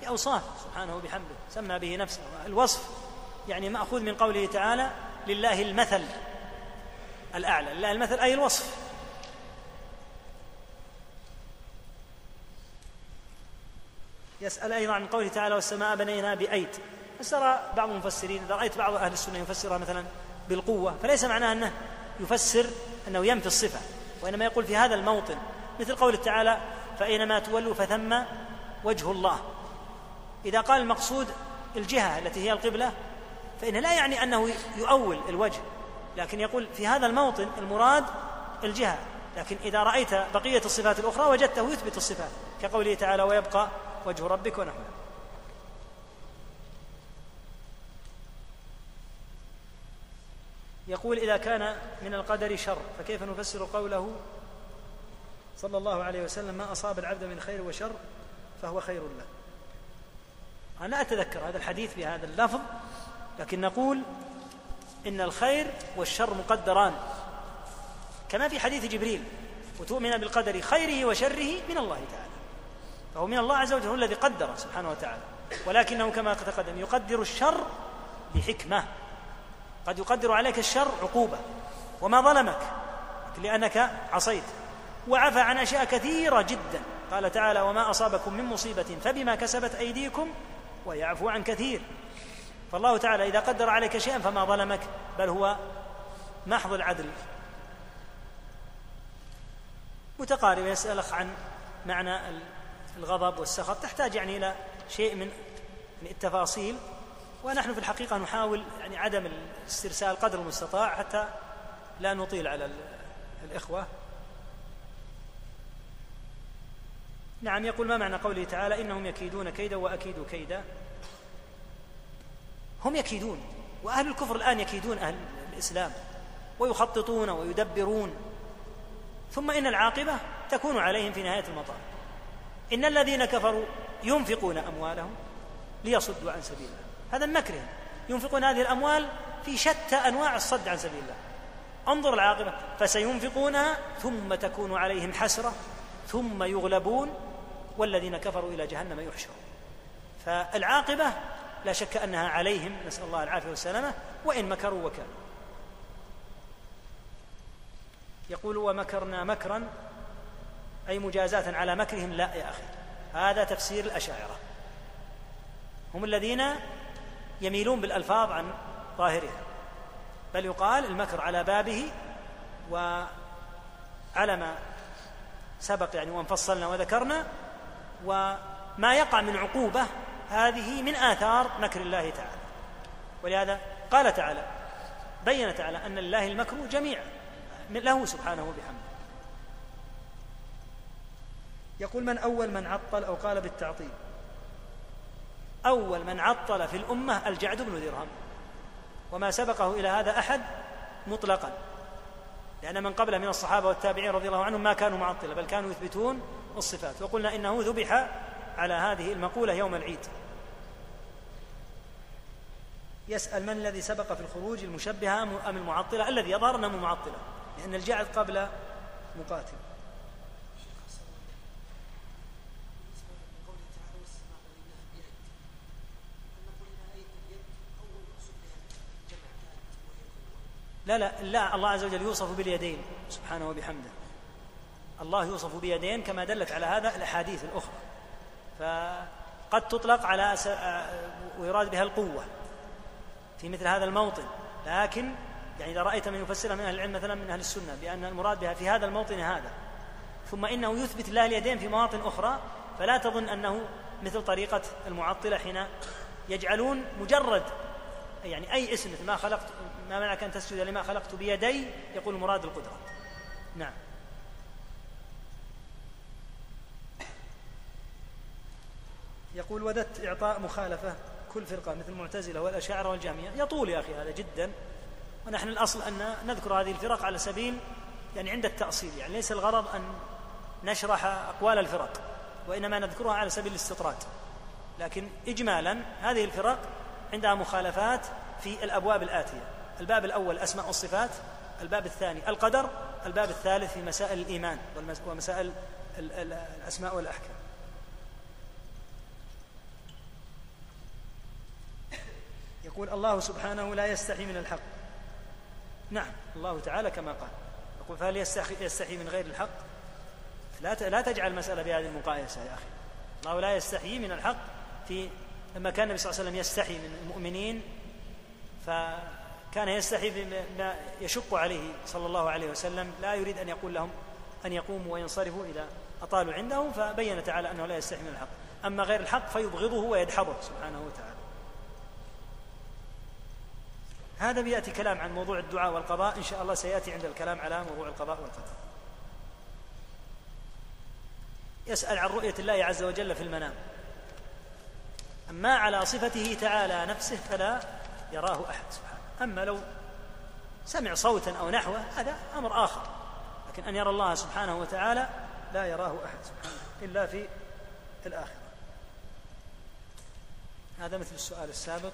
بأوصاف سبحانه وبحمده سمى به نفسه. الوصف يعني مأخوذ من قوله تعالى لله المثل الأعلى لله المثل أي الوصف. يسأل أيضا عن قوله تعالى والسماء بنينا بأيد. فسر بعض المفسرين إذا رأيت بعض أهل السنة يفسرها مثلا بالقوة فليس معناه أنه يفسر أنه ينفي الصفة وإنما يقول في هذا الموطن مثل قوله تعالى فأينما تولوا فثم وجه الله. إذا قال المقصود الجهة التي هي القبلة فإنه لا يعني أنه يؤول الوجه لكن يقول في هذا الموطن المراد الجهة. لكن إذا رأيت بقية الصفات الأخرى وجدته يثبت الصفات كقوله تعالى ويبقى وجه ربك ونحوه يقول إذا كان من القدر شر فكيف نفسر قوله صلى الله عليه وسلم ما أصاب العبد من خير وشر فهو خير له. أنا أتذكر هذا الحديث بهذا اللفظ لكن نقول إن الخير والشر مقدران. كما في حديث جبريل وتؤمن بالقدر خيره وشره من الله تعالى. فهو من الله عز وجل هو الذي قدر سبحانه وتعالى. ولكنه كما تقدم يقدر الشر بحكمة. قد يقدر عليك الشر عقوبة. وما ظلمك؟ لأنك عصيت. وعفى عن أشياء كثيرة جدا. قال تعالى وما أصابكم من مصيبة فبما كسبت أيديكم ويعفو عن كثير. فالله تعالى إذا قدر عليك شيئا فما ظلمك؟ بل هو محض العدل. متقارب يسألك عن معنى الغضب والسخط تحتاج يعني إلى شيء من التفاصيل. ونحن في الحقيقة نحاول يعني عدم الاسترسال قدر المستطاع حتى لا نطيل على الإخوة. نعم يقول ما معنى قوله تعالى إنهم يكيدون كيدا وأكيد كيدا؟ هم يكيدون وأهل الكفر الآن يكيدون أهل الإسلام ويخططون ويدبرون. ثم إن العاقبة تكون عليهم في نهاية المطاف. إن الذين كفروا ينفقون أموالهم ليصدوا عن سبيل الله. هذا مكرهم ينفقون هذه الأموال في شتى أنواع الصد عن سبيل الله. انظر العاقبة. فسينفقونها ثم تكون عليهم حسرة ثم يغلبون والذين كفروا إلى جهنم يحشرون. فالعاقبة لا شك أنها عليهم نسأل الله العافية والسلامة وإن مكروا وكانوا. يقول ومكرنا مكرا أي مجازاة على مكرهم؟ لا يا أخي. هذا تفسير الأشاعرة. هم الذين يميلون بالألفاظ عن ظاهرها. بل يقال المكر على بابه وعلى ما سبق يعني وانفصلنا وذكرنا وما يقع من عقوبة. هذه من آثار مكر الله تعالى. ولهذا قال تعالى بين تعالى أن لله المكر جميعا له سبحانه وبحمده. يقول من أول من عطل أو قال بالتعطيل. أول من عطل في الأمة الجعد بن درهم. وما سبقه إلى هذا أحد مطلقا. لأن من قبله من الصحابة والتابعين رضي الله عنهم ما كانوا معطلة بل كانوا يثبتون الصفات. وقلنا إنه ذبح على هذه المقولة يوم العيد. يسأل من الذي سبق في الخروج المشبهة أم المعطلة؟ الذي يظهر أنه معطلة لأن الجعد قبل مقاتل. لا لا لا الله عز وجل يوصف باليدين سبحانه وبحمده. الله يوصف بيدين كما دلت على هذا الأحاديث الأخرى. فقد تطلق على ويراد بها القوة في مثل هذا الموطن. لكن يعني إذا رأيت من يفسرها من أهل العلم مثلا من أهل السنة بأن المراد بها في هذا الموطن هذا. ثم إنه يثبت الله اليدين في مواطن أخرى فلا تظن أنه مثل طريقة المعطلة حين يجعلون مجرد يعني أي اسم مثل ما خلقت ما منعك أن تسجد لما خلقت بيدي؟ يقول مراد القدرة. نعم. يقول وددت إعطاء مخالفة كل فرقة مثل المعتزلة والأشاعرة والجامية. يطول يا أخي هذا جدا. ونحن الأصل أن نذكر هذه الفرق على سبيل يعني عند التأصيل. يعني ليس الغرض أن نشرح أقوال الفرق وإنما نذكرها على سبيل الاستطراد. لكن إجمالا هذه الفرق عندها مخالفات في الأبواب الآتية. الباب الأول أسماء الصفات الباب الثاني القدر الباب الثالث في مسائل الإيمان ومسائل الأسماء والأحكام. يقول الله سبحانه لا يستحي من الحق. نعم الله تعالى كما قال. يقول فهل يستحي, يستحي من غير الحق؟ لا لا تجعل المسألة بهذه المقايسة يا أخي. الله لا يستحيي من الحق في لما كان النبي صلى الله عليه وسلم يستحي من المؤمنين فكان يستحي بما يشق عليه صلى الله عليه وسلم لا يريد أن يقول لهم أن يقوموا وينصرفوا إذا أطالوا عنده فبين تعالى أنه لا يستحي من الحق. أما غير الحق فيبغضه ويدحضه سبحانه وتعالى. هذا بيأتي كلام عن موضوع الدعاء والقضاء. إن شاء الله سيأتي عند الكلام على موضوع القضاء والقدر. يسأل عن رؤية الله عز وجل في المنام. أما على صفته تعالى نفسه فلا يراه أحد سبحانه. أما لو سمع صوتا أو نحوه هذا أمر آخر. لكن أن يرى الله سبحانه وتعالى لا يراه أحد سبحانه إلا في الآخرة. هذا مثل السؤال السابق.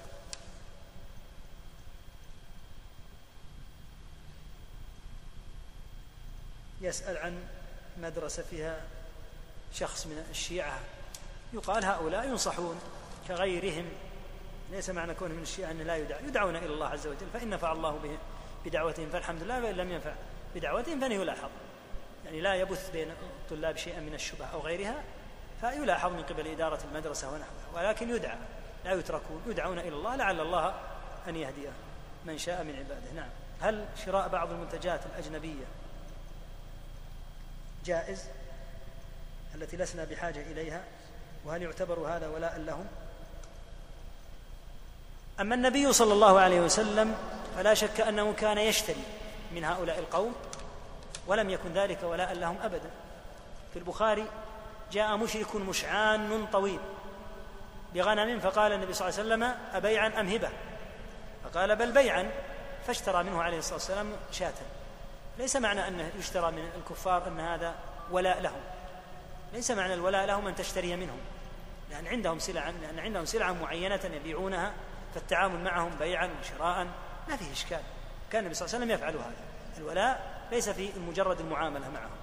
يسأل عن مدرسة فيها شخص من الشيعة. يقال هؤلاء ينصحون كغيرهم ليس معنى كونهم من الشيعة أن لا يدعى. يدعون إلى الله عز وجل فإن نفع الله به بدعوتهم فالحمد لله وإن لم ينفع بدعوتهم فإنه يلاحظ. يعني لا يبث بين الطلاب شيئا من الشبه أو غيرها فيلاحظ من قبل إدارة المدرسة ونحوها. ولكن يدعى لا يتركون يدعون إلى الله لعل الله أن يهديه من شاء من عباده. نعم. هل شراء بعض المنتجات الأجنبية جائز؟ التي لسنا بحاجة إليها؟ وهل يعتبر هذا ولاء لهم؟ أما النبي صلى الله عليه وسلم فلا شك أنه كان يشتري من هؤلاء القوم ولم يكن ذلك ولاء لهم أبدا. في البخاري جاء مشرك مشعان طويل بغنم فقال النبي صلى الله عليه وسلم أبيعا أم هبة؟ فقال بل بيعا فاشترى منه عليه الصلاة والسلام شاة. ليس معنى أنه يشترى من الكفار أن هذا ولاء لهم. ليس معنى الولاء لهم أن تشتري منهم لأن عندهم سلعا لأن عندهم سلعة معينة يبيعونها فالتعامل معهم بيعا وشراء ما فيه إشكال. كان النبي صلى الله عليه وسلم يفعل هذا. الولاء ليس في مجرد المعاملة معهم.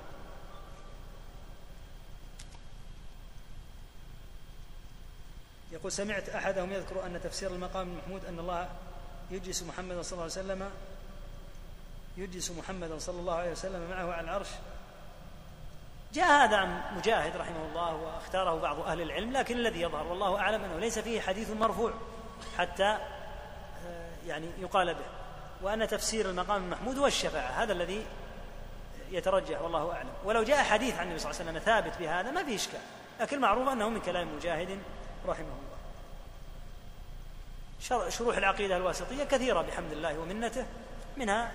يقول سمعت أحدهم يذكر أن تفسير المقام المحمود أن الله يجلس محمدا صلى الله عليه وسلم يجلس محمدا صلى الله عليه وسلم معه على العرش. جاء هذا عن مجاهد رحمه الله واختاره بعض أهل العلم لكن الذي يظهر والله أعلم أنه ليس فيه حديث مرفوع. حتى آه، يعني يقال به. وأن تفسير المقام المحمود هو الشفاعة هذا الذي يترجح والله أعلم. ولو جاء حديث عن النبي صلى الله عليه وسلم ثابت بهذا ما فيه إشكال. لكن المعروف أنه من كلام مجاهد رحمه الله. شروح العقيدة الواسطية كثيرة بحمد الله ومنته. منها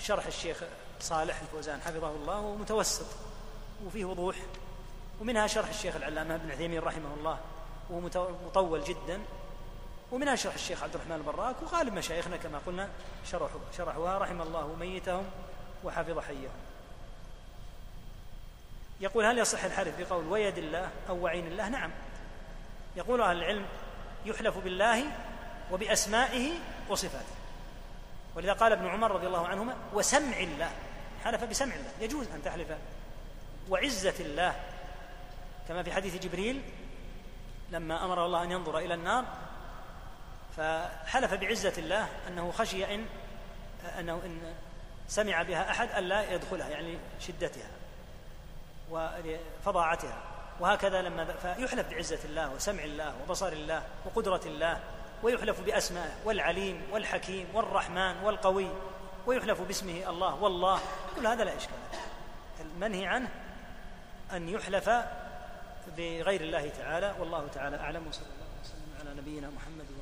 شرح الشيخ صالح الفوزان حفظه الله ومتوسط وفيه وضوح. ومنها شرح الشيخ العلامة ابن عثيمين رحمه الله وهو مطول جدا. ومنها شرح الشيخ عبد الرحمن البراك وغالب مشايخنا كما قلنا شرحوا شرحوها رحم الله ميتهم وحفظ حيهم. يقول هل يصح الحلف بقول ويد الله أو وعين الله؟ نعم. يقول أهل العلم يحلف بالله وبأسمائه وصفاته. ولذا قال ابن عمر رضي الله عنهما وسمع الله. حلف بسمع الله. يجوز أن تحلف وعزة الله. كما في حديث جبريل لما أمر الله أن ينظر إلى النار فحلف بعزة الله أنه خشي إن أنه إن سمع بها أحد ألا يدخلها يعني شدتها وفظاعتها وهكذا لما فيحلف بعزة الله وسمع الله وبصر الله وقدرة الله ويحلف بأسمائه والعليم والحكيم والرحمن والقوي ويحلف باسمه الله والله كل هذا لا إشكال. المنهي عنه أن يحلف بغير الله تعالى والله تعالى أعلم وصلى الله وسلم على نبينا محمد